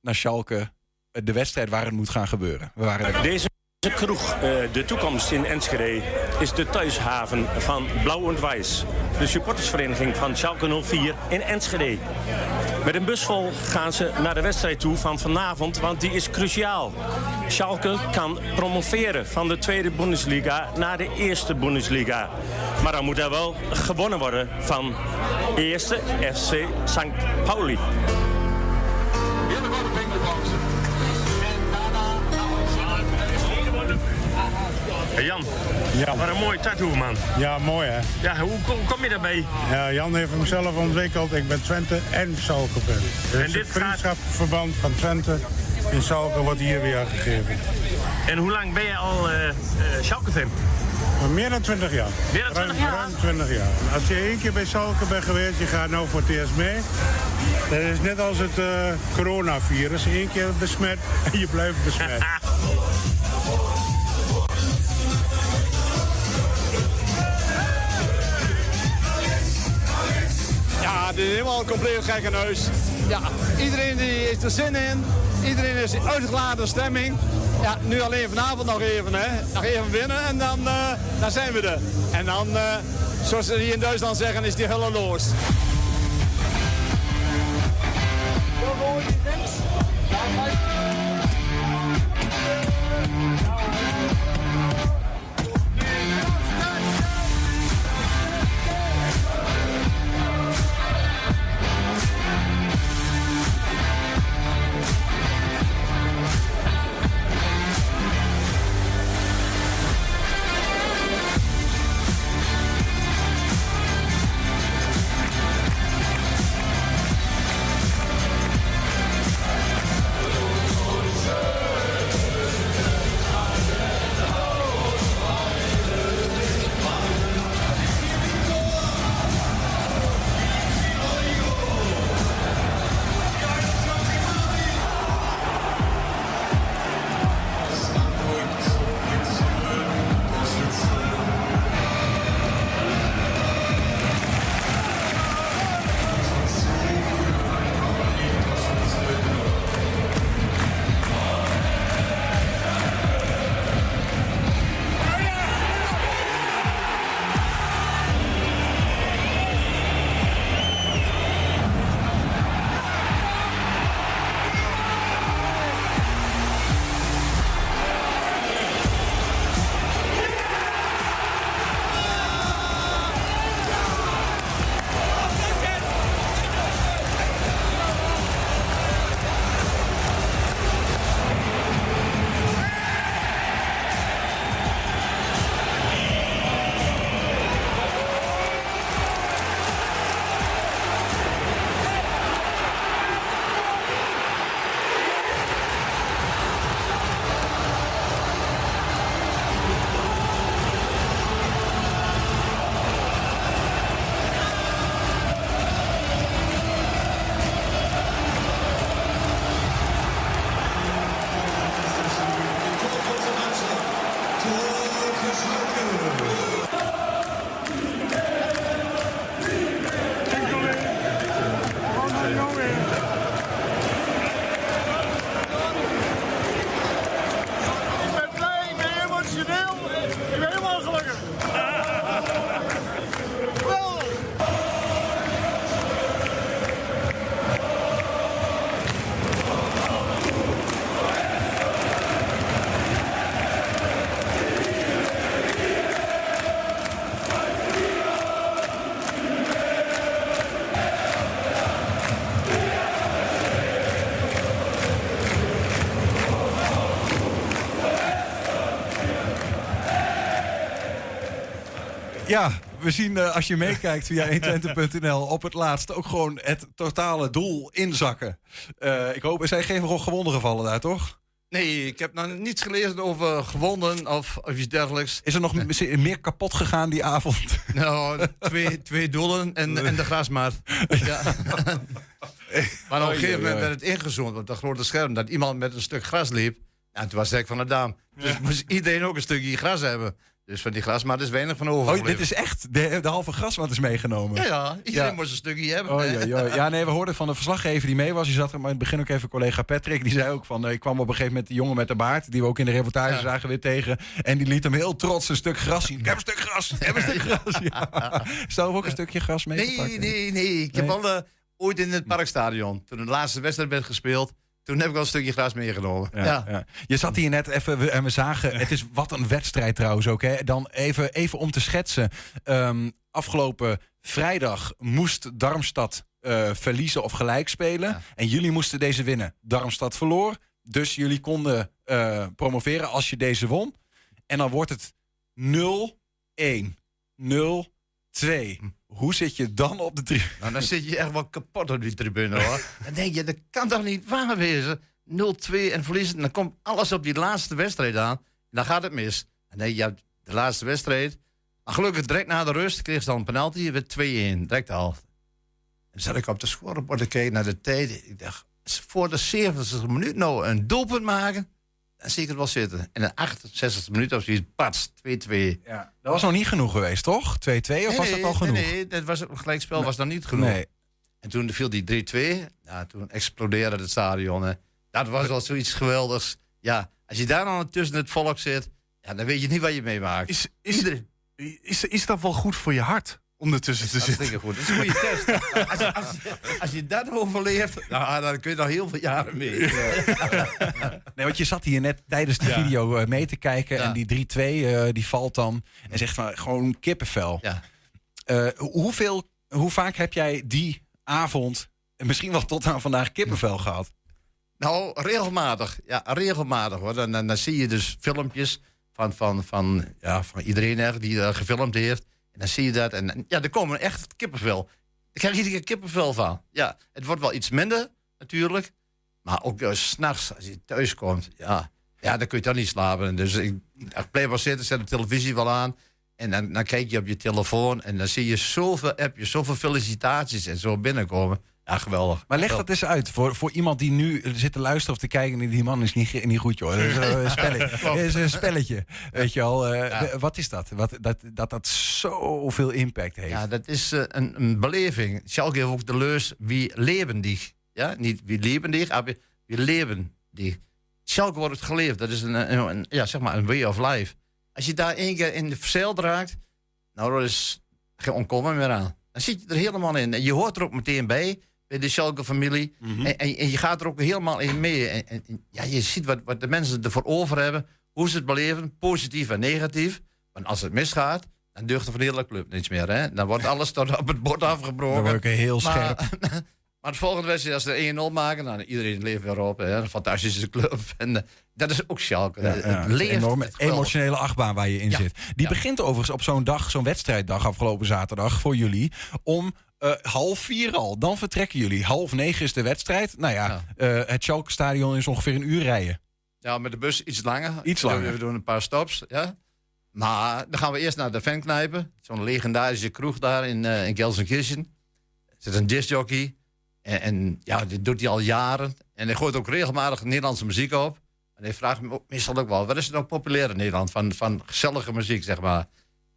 [SPEAKER 4] naar Schalke. De wedstrijd waar het moet gaan gebeuren. We waren er.
[SPEAKER 12] Deze kroeg, eh, de toekomst in Enschede, is de thuishaven van Blauw en Wijs. De supportersvereniging van Schalke 04 in Enschede. Met een bus vol gaan ze naar de wedstrijd toe van vanavond, want die is cruciaal. Schalke kan promoveren van de tweede Bundesliga naar de eerste Bundesliga. Maar dan moet er wel gewonnen worden van eerste FC St. Pauli. Hey Jan,
[SPEAKER 13] Ja.
[SPEAKER 12] wat een mooi tattoo man.
[SPEAKER 13] Ja, mooi hè.
[SPEAKER 12] Ja, hoe, hoe kom je daarbij?
[SPEAKER 13] Ja, Jan heeft hem zelf ontwikkeld. Ik ben Twente en Schalke fan. Dus
[SPEAKER 12] En dit
[SPEAKER 13] het vriendschapsverband van Twente in Schalke wordt hier weer gegeven.
[SPEAKER 12] En hoe lang ben je al?
[SPEAKER 13] Maar meer dan 20 jaar.
[SPEAKER 12] Meer dan 20
[SPEAKER 13] ruim,
[SPEAKER 12] jaar?
[SPEAKER 13] Ruim 20 jaar. Als je één keer bij Schalke bent geweest, je gaat nou voor het eerst mee. Dat is net als het eh, coronavirus. Eén keer besmet en je blijft besmet.
[SPEAKER 14] Het dit is helemaal compleet gekke neus. Ja, iedereen die heeft er zin in. Iedereen is uitgeladen stemming. Ja, nu alleen vanavond nog even, hè. Nog even winnen en dan, uh, dan zijn we er. En dan, eh, zoals ze hier in Duitsland zeggen, is die hulle los.
[SPEAKER 4] We zien eh, als je meekijkt via 120.nl op het laatst ook gewoon het totale doel inzakken. Eh, ik hoop, er zijn geen gewonden gevallen daar, toch?
[SPEAKER 11] Nee, ik heb nog niets gelezen over gewonden of, of iets dergelijks.
[SPEAKER 4] Is er nog meer kapot gegaan die avond?
[SPEAKER 11] Nou, twee, twee doelen en, en de grasmaat. Ja. maar op een gegeven moment werd het ingezoomd op dat grote scherm... dat iemand met een stuk gras liep. En toen was het van de dame. Dus moest iedereen ook een stukje gras hebben. Dus van die grasmaat is weinig van over.
[SPEAKER 4] Oh, dit is echt de, de halve grasmat is meegenomen.
[SPEAKER 11] Ja, ja, iedereen moest een stukje hebben.
[SPEAKER 4] Oh, ja, ja. ja, nee, we hoorden van de verslaggever die mee was. Die zat er maar in het begin ook even collega Patrick. Die zei ook van, eh, ik kwam op een gegeven moment de jongen met de baard... die we ook in de reportage zagen weer tegen. En die liet hem heel trots een stuk gras zien. Ik heb een stuk gras, ik heb een stuk gras. Ja. Stel ook een stukje gras meegepakt.
[SPEAKER 11] Nee, nee, nee. Ik heb
[SPEAKER 4] Nee.
[SPEAKER 11] al eh, ooit in het parkstadion... toen de laatste wedstrijd werd gespeeld... toen heb ik al een stukje gras meegenomen. Ja,
[SPEAKER 4] Ja, ja. Je zat hier net even we- en we zagen, het is wat een wedstrijd trouwens ook. Hè. Dan even, even om te schetsen. Ehm, afgelopen vrijdag moest Darmstad eh, verliezen of gelijk spelen. En jullie moesten deze winnen. Darmstad verloor. Dus jullie konden eh, promoveren als je deze won. En dan wordt het 0-1. 0-2. Hoe zit je dan op de tribune?
[SPEAKER 11] Nou, dan zit je echt wel kapot op die tribune, hoor. Dan denk je, dat kan toch niet waar wezen? 0-2 en verliezen. Dan komt alles op die laatste wedstrijd aan. En dan gaat het mis. Dan denk je, ja, de laatste wedstrijd. Maar gelukkig direct na de rust kreeg ze dan een penalty. Werd 2-1, direct al. En dan zat ik op de scorebord te kijken naar de tijd. Ik dacht, voor de 70 minuut nou een doelpunt maken... dan zie ik het wel zitten. En de 68 minuut of zoiets, pats, 2-2.
[SPEAKER 4] Ja, dat was nog niet genoeg geweest, toch? 2-2 of was dat al genoeg?
[SPEAKER 11] Nee, nee, dat was, gelijkspel was dan niet genoeg.
[SPEAKER 4] Nee.
[SPEAKER 11] En toen viel die 3-2. Ja, toen explodeerde het stadion. Hè. Dat was wel zoiets geweldigs. Ja, als je daar dan tussen het volk zit, ja, dan weet je niet wat je meemaakt.
[SPEAKER 5] Is, is, is, is dat wel goed voor je hart? Om ertussen te zitten.
[SPEAKER 11] Goed. Dat is een goede test. Als je, als, je, als je dat overleeft, nou, dan kun je nog heel veel jaren mee.
[SPEAKER 4] Nee, want je zat hier net tijdens de
[SPEAKER 11] Ja.
[SPEAKER 4] video eh, mee te kijken.
[SPEAKER 11] Ja.
[SPEAKER 4] En die 3-2 eh, die valt dan. En zegt van gewoon kippenvel.
[SPEAKER 11] Ja.
[SPEAKER 4] Eh, hoeveel, hoe vaak heb jij die avond, en misschien wel tot aan vandaag, kippenvel gehad?
[SPEAKER 11] Nou, regelmatig. Ja, regelmatig hoor. Dan, dan, dan zie je dus filmpjes van, van, van, ja, van iedereen eigenlijk die dat gefilmd heeft. En dan zie je dat. En ja, er komen echt kippenvel. Daar krijg iedere keer kippenvel van. Ja, het wordt wel iets minder natuurlijk. Maar ook uh, s'nachts, als je thuis komt, ja, ja, dan kun je toch niet slapen. Dus ik, ik wel zitten, zet de televisie wel aan. En dan, dan kijk je op je telefoon en dan zie je zoveel appjes, zoveel felicitaties en zo binnenkomen. Ja, geweldig.
[SPEAKER 4] Maar leg dat eens uit voor, voor iemand die nu zit te luisteren of te kijken. en Die man is niet, niet goed, joh. Dat is een spelletje. Dat is een spelletje. Weet je al, eh,
[SPEAKER 11] Ja.
[SPEAKER 4] wat is dat? Wat, dat, dat dat zoveel impact heeft.
[SPEAKER 11] Ja, dat is eh, een, een beleving. Schalke heeft ook de leus wie lebendig. Ja, niet wie lebendig, maar wie- wie lebendig. Schalke wordt geleefd. Dat is een, een, een- ja, zeg maar een way of life. Als je daar één keer in de verzeild raakt, nou, er is geen ontkomen meer aan. Dan zit je er helemaal in. En je hoort er ook meteen bij, bij de Schalke-familie. en, en, en je gaat er ook helemaal in mee. En, ja, je ziet wat, wat de mensen ervoor over hebben, hoe ze het beleven, positief en negatief. Want als het misgaat, dan deugt er van de hele club niets meer. Hè? Dan wordt alles tot op het bord afgebroken.
[SPEAKER 4] Dan word ik heel scherp.
[SPEAKER 11] Maar, maar het volgende wedstrijd, als ze 1-0 maken, dan iedereen leeft weer op. Hè? Een fantastische club. En eh, dat is ook Schalke.
[SPEAKER 4] Ja,
[SPEAKER 11] het leeft.
[SPEAKER 4] een enorme
[SPEAKER 11] het
[SPEAKER 4] emotionele achtbaan waar je in
[SPEAKER 11] Ja.
[SPEAKER 4] zit. Die begint overigens op zo'n dag, zo'n wedstrijddag afgelopen zaterdag voor jullie. Om eh, half vier al. Dan vertrekken jullie. Half negen is de wedstrijd. Nou ja, eh, het Schalke-stadion is ongeveer een uur rijden.
[SPEAKER 11] Ja, met de bus iets langer.
[SPEAKER 4] Iets
[SPEAKER 11] We doen-
[SPEAKER 4] langer.
[SPEAKER 11] We doen een paar stops. Ja. Maar dan gaan we eerst naar de fanknijpen. Zo'n legendarische kroeg daar in, eh in Gelsenkirchen. Er zit een discjockey. En, en ja, dit doet hij al jaren. En hij gooit ook regelmatig Nederlandse muziek op. En hij vraagt me ook meestal ook wel... wat is er nou populair in Nederland van, van gezellige muziek, zeg maar.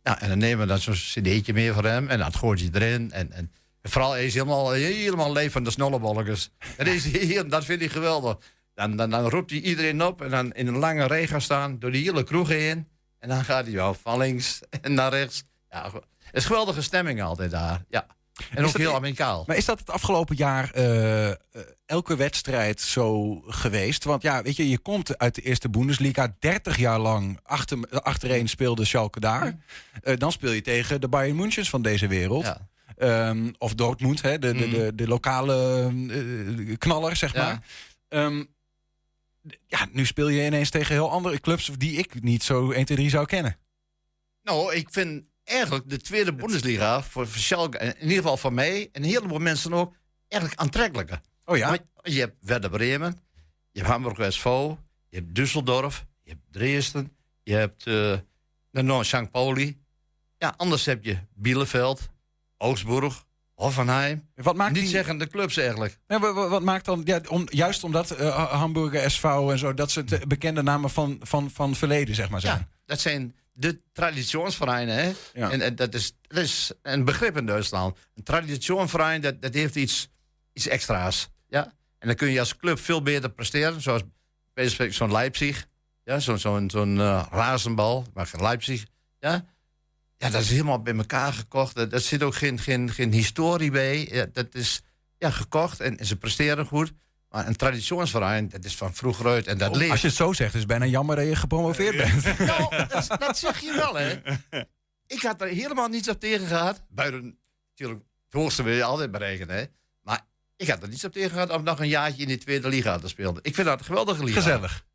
[SPEAKER 11] Ja, en dan nemen we dan zo'n cd'tje mee voor hem. En dat gooit hij erin. En, en, vooral, hij is helemaal, helemaal leef van de snollebolletjes. Dat, is, heel- dat vindt hij geweldig. Dan, dan, dan roept hij iedereen op en dan in een lange rij gaan staan door die hele kroeg heen. En dan gaat hij wel van links en naar rechts. Ja, het is geweldige stemming altijd daar. Ja. En
[SPEAKER 4] Is
[SPEAKER 11] ook heel amicaal.
[SPEAKER 4] Maar is dat het afgelopen jaar eh, eh, elke wedstrijd zo geweest? Want ja, weet je, je komt uit de eerste Bundesliga. 30 jaar lang achter, achtereen speelde Schalke daar. Eh, dan speel je tegen de Bayern Münchens van deze wereld. Ehm, of Dortmund, hè, de, de, de, de lokale eh, knaller, zeg
[SPEAKER 11] Ja.
[SPEAKER 4] maar. Ehm, ja, nu speel je ineens tegen heel andere clubs die ik niet zo 1, 2, 3 zou kennen.
[SPEAKER 11] Nou, ik vind eigenlijk de tweede Bundesliga voor, voor Schalke, in ieder geval voor mij en een heleboel mensen ook, eigenlijk aantrekkelijker.
[SPEAKER 4] Oh ja?
[SPEAKER 11] Want je hebt Werder Bremen, je hebt Hamburg SV, je hebt Düsseldorf, je hebt Dresden, je hebt uh, de St. Pauli. Ja, anders heb je Bielefeld, Augsburg, Hoffenheim.
[SPEAKER 4] Wat maakt
[SPEAKER 11] Niet
[SPEAKER 4] die...
[SPEAKER 11] zeggen de clubs eigenlijk.
[SPEAKER 4] Ja, wat, maakt dan, ja, om, juist omdat eh, Hamburger SV en zo, dat ze het bekende namen van, van, van verleden, zeg maar zijn.
[SPEAKER 11] Ja, dat zijn de traditionsvereinen. Hè?
[SPEAKER 4] Ja.
[SPEAKER 11] En, en dat, is, dat is een begrip in Duitsland. Een traditionsverein, dat, dat heeft iets, iets extra's. Ja? En dan kun je als club veel beter presteren. Zoals bij zo'n Leipzig. Ja? Zo'n zo'n zo'n eh, razenbal. Maar Leipzig. Ja? ja, dat is helemaal bij elkaar gekocht. Er zit ook geen, geen, geen historie bij. Ja, dat is ja, gekocht en, en ze presteren goed. Maar een traditionsverein, dat is van vroeger uit en dat
[SPEAKER 4] Oh,
[SPEAKER 11] leeft.
[SPEAKER 4] Als je het zo zegt, is het bijna jammer dat je gepromoveerd bent.
[SPEAKER 11] Nou, dat, dat zeg je wel, hè. Ik had er helemaal niets op tegen gehad. Buiten, natuurlijk, het hoogste wil je altijd bereiken, hè. Ik had er niets op tegen gehad om nog een jaartje in die tweede liga te spelen. Ik vind dat een geweldige liga.
[SPEAKER 4] Gezellig.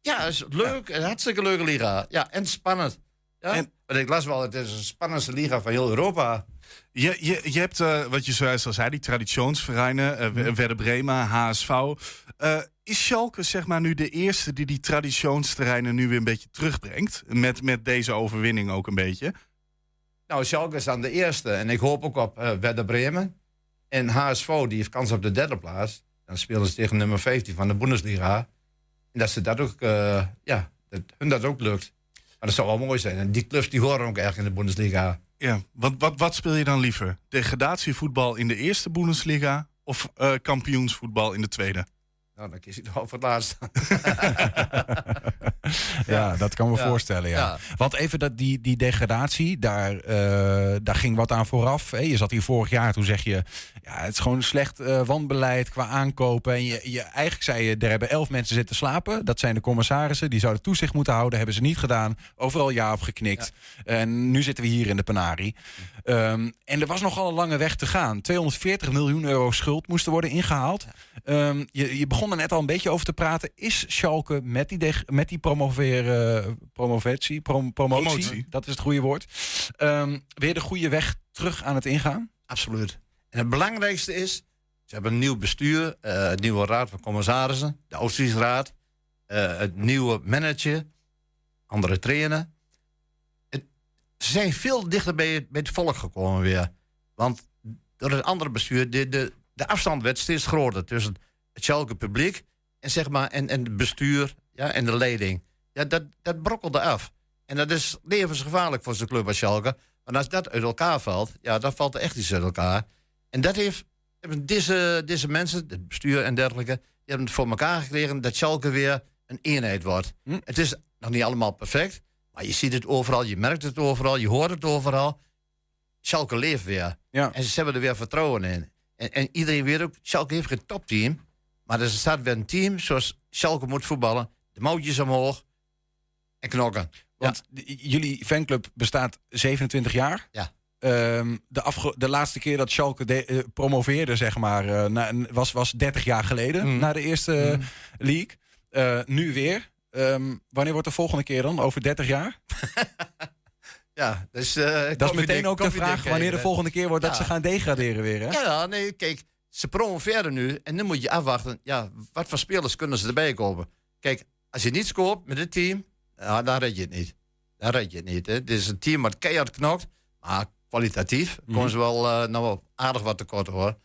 [SPEAKER 11] Ja, het is leuk. Een hartstikke leuke liga. Ja, en spannend. Ja? Want ik las wel, het is de spannendste liga van heel Europa.
[SPEAKER 5] Je, je, je hebt, eh, wat je zojuist al zei, die traditionsvereinen, eh,
[SPEAKER 11] Mhm.
[SPEAKER 5] Werder Bremen, HSV. Eh, is Schalke zeg maar nu de eerste die die traditionsterreinen nu weer een beetje terugbrengt? Met, met deze overwinning ook een beetje?
[SPEAKER 11] Nou, Schalke is dan de eerste. En ik hoop ook op eh Werder Bremen. En HSV, die heeft kans op de derde plaats. Dan spelen ze tegen nummer 15 van de Bundesliga. En dat ze dat ook, eh, ja, dat hun dat ook lukt. Maar dat zou wel mooi zijn. En die clubs die horen ook echt in de Bundesliga.
[SPEAKER 5] Ja, wat, wat, wat speel je dan liever? Degradatievoetbal in de eerste Bundesliga of eh, kampioensvoetbal in de tweede?
[SPEAKER 11] Nou, dan kies ik nog voor het laatste.
[SPEAKER 4] Ja, dat kan me
[SPEAKER 11] Ja.
[SPEAKER 4] voorstellen, ja.
[SPEAKER 11] Ja.
[SPEAKER 4] Want even dat, die, die degradatie, daar, eh, daar ging wat aan vooraf. Hè? Je zat hier vorig jaar, toen zeg je... Ja, het is gewoon slecht eh wanbeleid qua aankopen. En je, je, eigenlijk zei je, er hebben elf mensen zitten slapen. Dat zijn de commissarissen, die zouden toezicht moeten houden. Hebben ze niet gedaan. Overal ja op geknikt. En nu zitten we hier in de Panari. Ehm, en er was nogal een lange weg te gaan. 240 miljoen euro schuld moesten worden ingehaald. Ehm, je, je begon er net al een beetje over te praten. Is Schalke met die, met die promoveren, promovetie, prom- promotie,
[SPEAKER 5] Promotie.
[SPEAKER 4] dat is het goede woord, ehm, weer de goede weg terug aan het ingaan?
[SPEAKER 11] Absoluut. En het belangrijkste is, ze hebben een nieuw bestuur, eh een nieuwe raad van commissarissen, de Oosterheidsraad, eh het nieuwe manager, andere trainer. Ze zijn veel dichter bij het, bij het volk gekomen weer. Want door het andere bestuur, de, de, de afstand werd steeds groter tussen het Schalke publiek en, zeg maar, en, en het bestuur ja, en de leiding. Ja, dat, dat brokkelde af. En dat is levensgevaarlijk voor zo'n club als Schalke. Want als dat uit elkaar valt, ja, dan valt er echt iets uit elkaar. En dat heeft, hebben deze, deze mensen, het bestuur en dergelijke, die hebben het voor elkaar gekregen dat Schalke weer een eenheid wordt. Het is nog niet allemaal perfect, maar je ziet het overal, je merkt het overal, je hoort het overal. Schalke leeft weer.
[SPEAKER 4] Ja.
[SPEAKER 11] En ze hebben er weer vertrouwen in. En, en iedereen weet ook, Schalke heeft geen topteam. Maar er staat weer een team zoals Schalke moet voetballen. De mouwtjes omhoog en knokken.
[SPEAKER 4] Want jullie fanclub bestaat 27 jaar.
[SPEAKER 11] Ja.
[SPEAKER 4] Ehm, de, de laatste keer dat Schalke de- eh, promoveerde, zeg maar, eh, na- was, was 30 jaar geleden,
[SPEAKER 11] Mm.
[SPEAKER 4] na de eerste eh, league. Eh, nu weer. Ehm, wanneer wordt de volgende keer dan? Over 30 jaar?
[SPEAKER 11] Ja, dus, eh,
[SPEAKER 4] Dat is meteen ook de vraag wanneer de volgende keer wordt dat ze gaan degraderen weer. Hè?
[SPEAKER 11] Ja, nee, kijk, ze promoveren nu en nu moet je afwachten. Ja, wat voor spelers kunnen ze erbij kopen? Kijk, als je niets koopt met dit team, ja, dan red je het niet. Dan red je het niet. Hè. Het is een team wat keihard knokt, maar kwalitatief
[SPEAKER 4] Mhm.
[SPEAKER 11] komen ze wel, eh, nou wel aardig wat tekort hoor.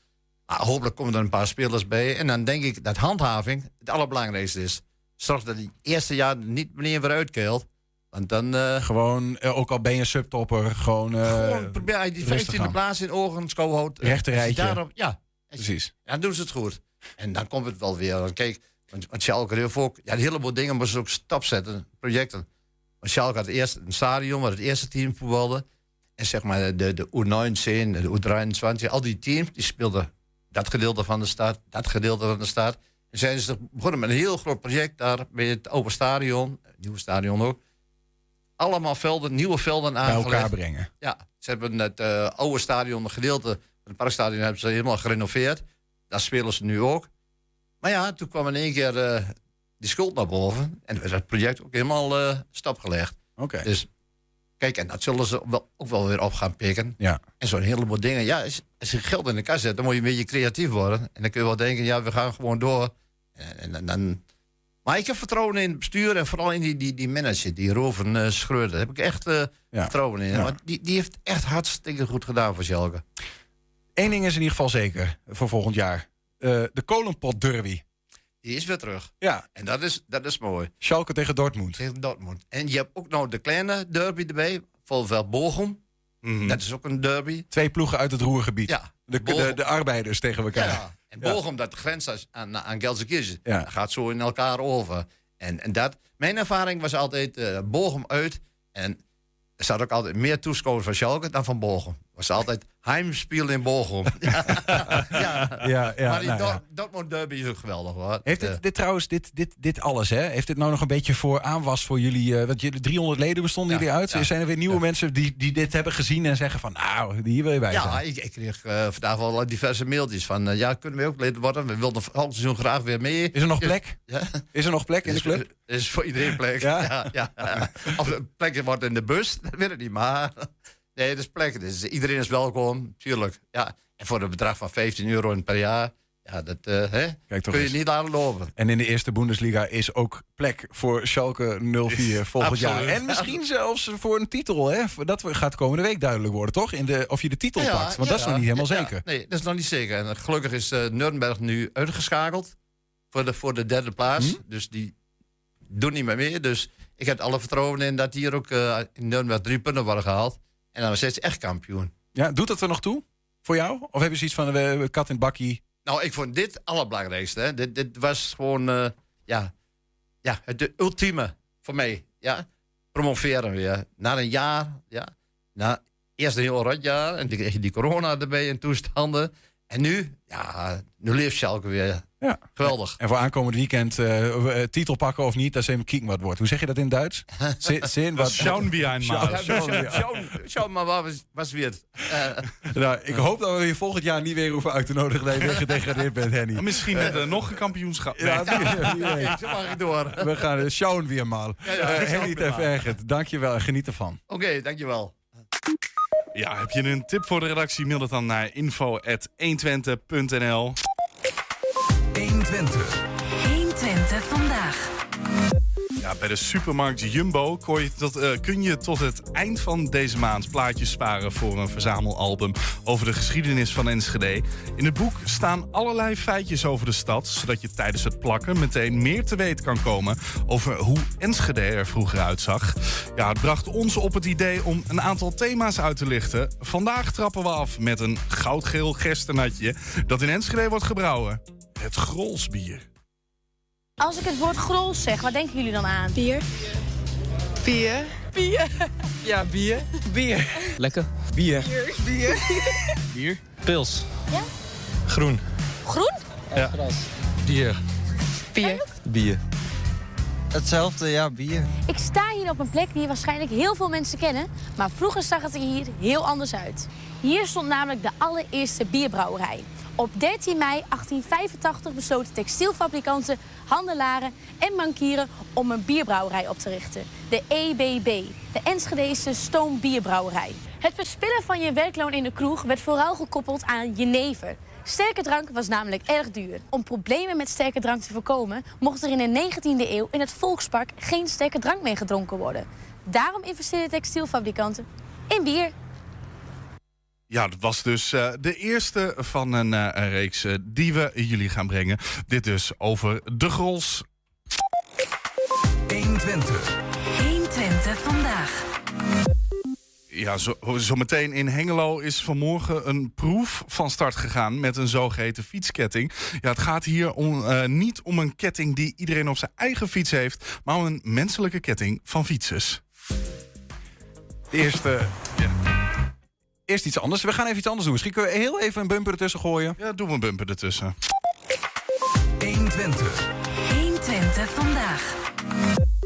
[SPEAKER 11] Maar hopelijk komen er een paar spelers bij. En dan denk ik dat handhaving het allerbelangrijkste is. Zorg dat die eerste jaar niet meneer weer uitkeelt. Want dan... eh,
[SPEAKER 4] Gewoon, eh, ook al ben je subtopper, gewoon... eh,
[SPEAKER 11] gewoon probeer je die
[SPEAKER 4] rustig
[SPEAKER 11] 15e
[SPEAKER 4] aan.
[SPEAKER 11] plaats in ogen houdt.
[SPEAKER 4] Rechte
[SPEAKER 11] Als je
[SPEAKER 4] rijtje.
[SPEAKER 11] Daarop, ja,
[SPEAKER 4] Precies.
[SPEAKER 11] dan doen ze het goed. En dan komt het wel weer. Want Kijk, want, want Schalke heeft ook... Ja, een heleboel dingen moesten ze ook stapzetten, projecten. Want Schalke had eerst een stadion waar het eerste team voetbalde. En zeg maar de, de U19, de U23, al die teams, die speelden dat gedeelte van de stad, dat gedeelte van de stad. En zijn ze begonnen met een heel groot project daar bij het oude stadion, het nieuwe stadion ook. Allemaal velden, nieuwe velden
[SPEAKER 4] Bij
[SPEAKER 11] aangelegd.
[SPEAKER 4] elkaar brengen.
[SPEAKER 11] Ja, ze hebben het eh, oude stadion, een gedeelte van het parkstadion, hebben ze helemaal gerenoveerd. Daar spelen ze nu ook. Maar ja, toen kwam in één keer eh, die schuld naar boven. En werd het project ook helemaal eh stopgelegd.
[SPEAKER 4] Oké.
[SPEAKER 11] Dus Kijk, en dat zullen ze wel, ook wel weer op gaan pikken.
[SPEAKER 4] Ja.
[SPEAKER 11] En zo'n heleboel dingen. Ja, als, als je geld in de kas zet, dan moet je een beetje creatief worden. En dan kun je wel denken, ja, we gaan gewoon door. En, en, dan... Maar ik heb vertrouwen in het bestuur en vooral in die, die, die manager, die Roven uh, Schreuder. Daar heb ik echt uh, vertrouwen in.
[SPEAKER 4] Ja.
[SPEAKER 11] Want die, die heeft echt hartstikke goed gedaan voor Schalke.
[SPEAKER 4] Eén ding is in ieder geval zeker voor volgend jaar. Uh, de kolenpot derby.
[SPEAKER 11] Die is weer terug.
[SPEAKER 4] Ja.
[SPEAKER 11] En dat is, dat is mooi.
[SPEAKER 4] Schalke tegen Dortmund.
[SPEAKER 11] Tegen Dortmund. En je hebt ook nog de kleine derby erbij. Volveld Bochum. Mm. Dat is ook een derby.
[SPEAKER 4] Twee ploegen uit het Roergebied.
[SPEAKER 11] Ja.
[SPEAKER 4] De, de, de, arbeiders tegen elkaar.
[SPEAKER 11] Ja. En Bochum, dat grenst aan, aan Gelsenkirchen.
[SPEAKER 4] Ja.
[SPEAKER 11] Gaat zo in elkaar over. En, en dat, mijn ervaring was altijd uh, Bochum uit. En er zat ook altijd meer toeschouwers van Schalke dan van Bochum. Was altijd heimspiel in Bochum. ja,
[SPEAKER 4] ja, ja,
[SPEAKER 11] maar die
[SPEAKER 4] nou, ja.
[SPEAKER 11] Dortmund derby is ook geweldig hoor.
[SPEAKER 4] Heeft dit, dit trouwens, dit, dit, dit alles, hè? Heeft dit nou nog een beetje voor aanwas voor jullie? Uh, want jullie 300 leden bestonden
[SPEAKER 11] Ja,
[SPEAKER 4] jullie uit.
[SPEAKER 11] ja,
[SPEAKER 4] Zijn er weer nieuwe mensen die, die dit hebben gezien en zeggen van, nou, die wil je bij
[SPEAKER 11] Ja, ik, ik kreeg uh, vandaag wel diverse mailtjes van... Uh, ja, kunnen we ook lid worden? We wilden volgend seizoen graag weer mee.
[SPEAKER 4] Is er nog plek?
[SPEAKER 11] Ja.
[SPEAKER 4] Is er nog plek in de club?
[SPEAKER 11] is voor iedereen plek.
[SPEAKER 4] Ja?
[SPEAKER 11] Ja? Ja, Of er plek wordt in de bus, dat weet ik niet. Maar nee, er is plek. Dus iedereen is welkom, tuurlijk. Ja. En voor een bedrag van 15 euro per jaar... Ja, dat uh, hè,
[SPEAKER 4] Kijk,
[SPEAKER 11] kun je
[SPEAKER 4] eens.
[SPEAKER 11] niet laten lopen.
[SPEAKER 4] En in de eerste Bundesliga is ook plek voor Schalke 04 volgend
[SPEAKER 11] Absoluut.
[SPEAKER 4] jaar. En misschien zelfs voor een titel. Hè? Dat gaat komende week duidelijk worden, toch? In de, of je de titel
[SPEAKER 11] Ja,
[SPEAKER 4] pakt. Want
[SPEAKER 11] ja,
[SPEAKER 4] dat is nog niet helemaal
[SPEAKER 11] ja,
[SPEAKER 4] zeker.
[SPEAKER 11] Nee, dat is nog niet zeker. En gelukkig is uh, Nuremberg nu uitgeschakeld voor de, voor de derde plaats.
[SPEAKER 4] Hm?
[SPEAKER 11] Dus die doen niet meer mee. Dus ik heb alle vertrouwen in dat hier ook uh, in Nuremberg drie punten worden gehaald. En dan is steeds echt kampioen.
[SPEAKER 4] Ja, doet dat er nog toe? Voor jou? Of heb je zoiets van uh, kat in het bakkie?
[SPEAKER 11] Nou, ik vond dit het allerbelangrijkste. Hè. Dit, dit was gewoon uh, ja, ja, het de ultieme voor mij. Ja. Promoveren weer. Na een jaar. Ja. Na eerst een heel rot jaar. En dan kreeg je die corona erbij en toestanden. En nu, ja, nu leeft Schalke weer.
[SPEAKER 4] Ja.
[SPEAKER 11] Geweldig.
[SPEAKER 4] En voor aankomend weekend uh, titel pakken of niet, dat is even kieken wat wordt. Hoe zeg je dat in Duits? Zin wat?
[SPEAKER 5] Schauen wir einmal.
[SPEAKER 11] Schauen maar wat was weer.
[SPEAKER 4] Uh, nou, ik hoop dat we je volgend jaar niet weer hoeven uit te nodigen dat je weer gedegradeerd bent, Henny.
[SPEAKER 5] Misschien met uh, nog een kampioenschap.
[SPEAKER 4] Ja, wie, wie weet.
[SPEAKER 11] Zo mag ik door.
[SPEAKER 4] We gaan uh, schauen weer mal.
[SPEAKER 11] Ja, ja,
[SPEAKER 4] Henny Vergert, dankjewel en geniet ervan.
[SPEAKER 11] Oké, okay, dankjewel.
[SPEAKER 5] Ja, heb je een tip voor de redactie? Mail dat dan naar info.120.nl
[SPEAKER 6] 120. 120
[SPEAKER 5] Bij de supermarkt Jumbo kun je, tot, uh, kun je tot het eind van deze maand plaatjes sparen voor een verzamelalbum over de geschiedenis van Enschede. In het boek staan allerlei feitjes over de stad, zodat je tijdens het plakken meteen meer te weten kan komen over hoe Enschede er vroeger uitzag. Ja, het bracht ons op het idee om een aantal thema's uit te lichten. Vandaag trappen we af met een goudgeel gerstenatje dat in Enschede wordt gebrouwen. Het Grolsbier.
[SPEAKER 15] Als ik het woord grols zeg, wat denken jullie dan aan?
[SPEAKER 16] Bier. Bier.
[SPEAKER 15] Bier.
[SPEAKER 16] Ja, bier. Bier.
[SPEAKER 17] Lekker. Bier.
[SPEAKER 16] Bier. Bier.
[SPEAKER 17] Bier. Pils.
[SPEAKER 15] Ja?
[SPEAKER 17] Groen.
[SPEAKER 15] Groen?
[SPEAKER 17] Ja. Bier.
[SPEAKER 16] Bier.
[SPEAKER 17] Bier.
[SPEAKER 18] Hetzelfde, ja, bier.
[SPEAKER 15] Ik sta hier op een plek die waarschijnlijk heel veel mensen kennen, maar vroeger zag het er hier heel anders uit. Hier stond namelijk de allereerste bierbrouwerij. Op 13 mei 1885 besloten textielfabrikanten, handelaren en bankieren om een bierbrouwerij op te richten. De EBB, de Enschedese Stoombierbrouwerij. Het verspillen van je werkloon in de kroeg werd vooral gekoppeld aan jenever. Sterke drank was namelijk erg duur. Om problemen met sterke drank te voorkomen, mocht er in de 19e eeuw in het volkspark geen sterke drank meer gedronken worden. Daarom investeerden textielfabrikanten in bier.
[SPEAKER 5] Ja, dat was dus uh, de eerste van een, uh, een reeks uh, die we jullie gaan brengen. Dit dus over de Grols.
[SPEAKER 6] 120. 120 vandaag.
[SPEAKER 5] Ja, zo, zo meteen in Hengelo is vanmorgen een proef van start gegaan met een zogeheten fietsketting. Ja, het gaat hier om, uh, niet om een ketting die iedereen op zijn eigen fiets heeft, maar om een menselijke ketting van fietsers.
[SPEAKER 4] De eerste. Eerst iets anders. We gaan even iets anders doen. Misschien kunnen we heel even een bumper ertussen gooien.
[SPEAKER 5] Ja, doen we een bumper ertussen.
[SPEAKER 6] 120. 120 vandaag.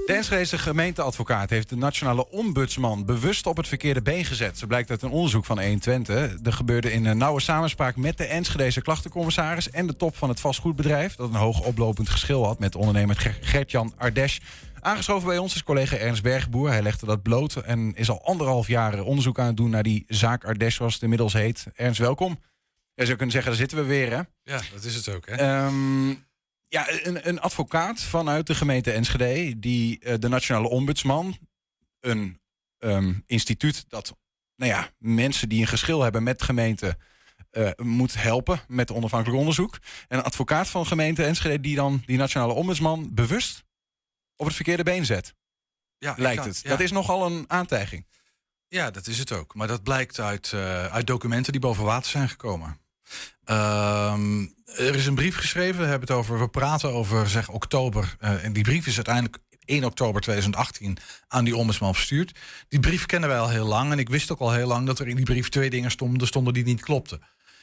[SPEAKER 4] De Enschedese gemeenteadvocaat heeft de nationale ombudsman bewust op het verkeerde been gezet. Zo blijkt uit een onderzoek van 120. Er gebeurde in een nauwe samenspraak met de Enschedese klachtencommissaris en de top van het vastgoedbedrijf, dat een hoog oplopend geschil had met ondernemer Gert-Jan Ardesh. Aangeschoven bij ons is collega Ernst Bergboer. Hij legde dat bloot en is al anderhalf jaar onderzoek aan het doen naar die zaak Ardes, zoals het inmiddels heet. Ernst, welkom. Je zou kunnen zeggen, daar zitten we weer, hè?
[SPEAKER 19] Ja, dat is het ook, hè?
[SPEAKER 4] Ehm, ja, een, een advocaat vanuit de gemeente Enschede, die eh, de Nationale Ombudsman, een ehm, instituut dat nou ja, mensen die een geschil hebben met gemeente eh, moet helpen met onafhankelijk onderzoek. En een advocaat van gemeente Enschede die dan die Nationale Ombudsman bewust op het verkeerde been zet.
[SPEAKER 19] Ja,
[SPEAKER 4] lijkt het.
[SPEAKER 19] ja.
[SPEAKER 4] Dat is nogal een aantijging.
[SPEAKER 19] Ja, dat is het ook. Maar dat blijkt uit, eh, uit documenten die boven water zijn gekomen. Ehm, er is een brief geschreven, we hebben het over, we praten over zeg oktober. eh, en die brief is uiteindelijk 1 oktober 2018 aan die ombudsman verstuurd. Die brief kennen wij al heel lang. En ik wist ook al heel lang dat er in die brief twee dingen stonden, stonden die niet klopten.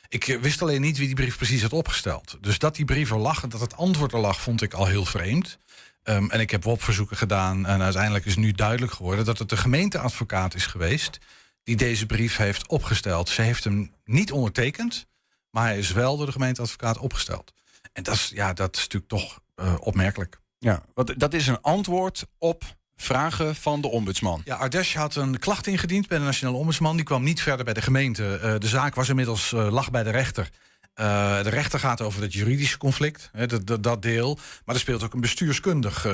[SPEAKER 19] Ik eh, wist alleen niet wie die brief precies had opgesteld. Dus dat die brief er lag en dat het antwoord er lag, vond ik al heel vreemd. Ehm, en ik heb WOP-verzoeken gedaan. En uiteindelijk is nu duidelijk geworden dat het de gemeenteadvocaat is geweest. die deze brief heeft opgesteld. Ze heeft hem niet ondertekend. maar hij is wel door de gemeenteadvocaat opgesteld. En dat is, ja, dat is natuurlijk toch eh, opmerkelijk.
[SPEAKER 4] Ja, want dat is een antwoord op vragen van de ombudsman.
[SPEAKER 19] Ja, Ardesh had een klacht ingediend bij de Nationale Ombudsman. Die kwam niet verder bij de gemeente. Eh, de zaak was inmiddels eh, lag bij de rechter. Eh, de rechter gaat over het juridische conflict, hè, dat, dat, dat deel. Maar er speelt ook een bestuurskundig. eh,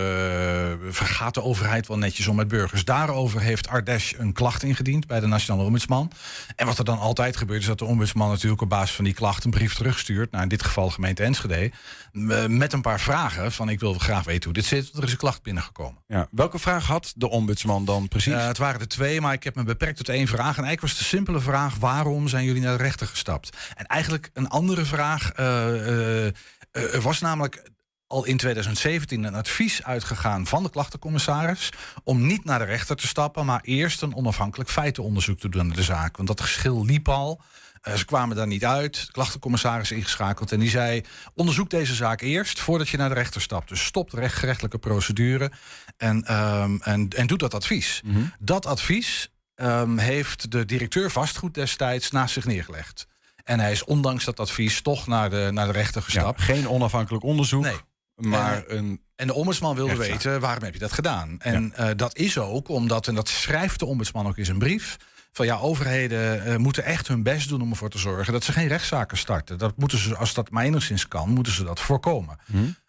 [SPEAKER 19] vergaat de overheid wel netjes om met burgers. Daarover heeft Ardesh een klacht ingediend bij de Nationale Ombudsman. En wat er dan altijd gebeurt, is dat de ombudsman natuurlijk op basis van die klacht een brief terugstuurt. naar in dit geval de gemeente Enschede. m- Met een paar vragen van ik wil graag weten hoe dit zit. Er is een klacht binnengekomen.
[SPEAKER 4] Ja. Welke vraag had de ombudsman dan precies?
[SPEAKER 19] Eh, het waren er twee, maar ik heb me beperkt tot één vraag. En eigenlijk was de simpele vraag: waarom zijn jullie naar de rechter gestapt? En eigenlijk een andere vraag. eh, eh, er was namelijk al in 2017 een advies uitgegaan van de klachtencommissaris. om niet naar de rechter te stappen, maar eerst een onafhankelijk feitenonderzoek te doen naar de zaak. Want dat geschil liep al. Eh, ze kwamen daar niet uit. De klachtencommissaris ingeschakeld en die zei: onderzoek deze zaak eerst voordat je naar de rechter stapt. Dus stop de recht, gerechtelijke procedure en, ehm, en, en doe dat advies. Dat advies ehm, heeft de directeur vastgoed destijds naast zich neergelegd. En hij is ondanks dat advies toch naar de, naar de rechter gestapt.
[SPEAKER 4] geen onafhankelijk onderzoek,
[SPEAKER 19] nee.
[SPEAKER 4] maar
[SPEAKER 19] en,
[SPEAKER 4] een.
[SPEAKER 19] En de ombudsman wilde
[SPEAKER 4] rechtszaak.
[SPEAKER 19] weten waarom heb je dat gedaan. En eh, dat is ook omdat, en dat schrijft de ombudsman ook in zijn brief. Van ja, overheden eh, moeten echt hun best doen om ervoor te zorgen dat ze geen rechtszaken starten. Dat moeten ze, als dat maar enigszins kan, moeten ze dat voorkomen.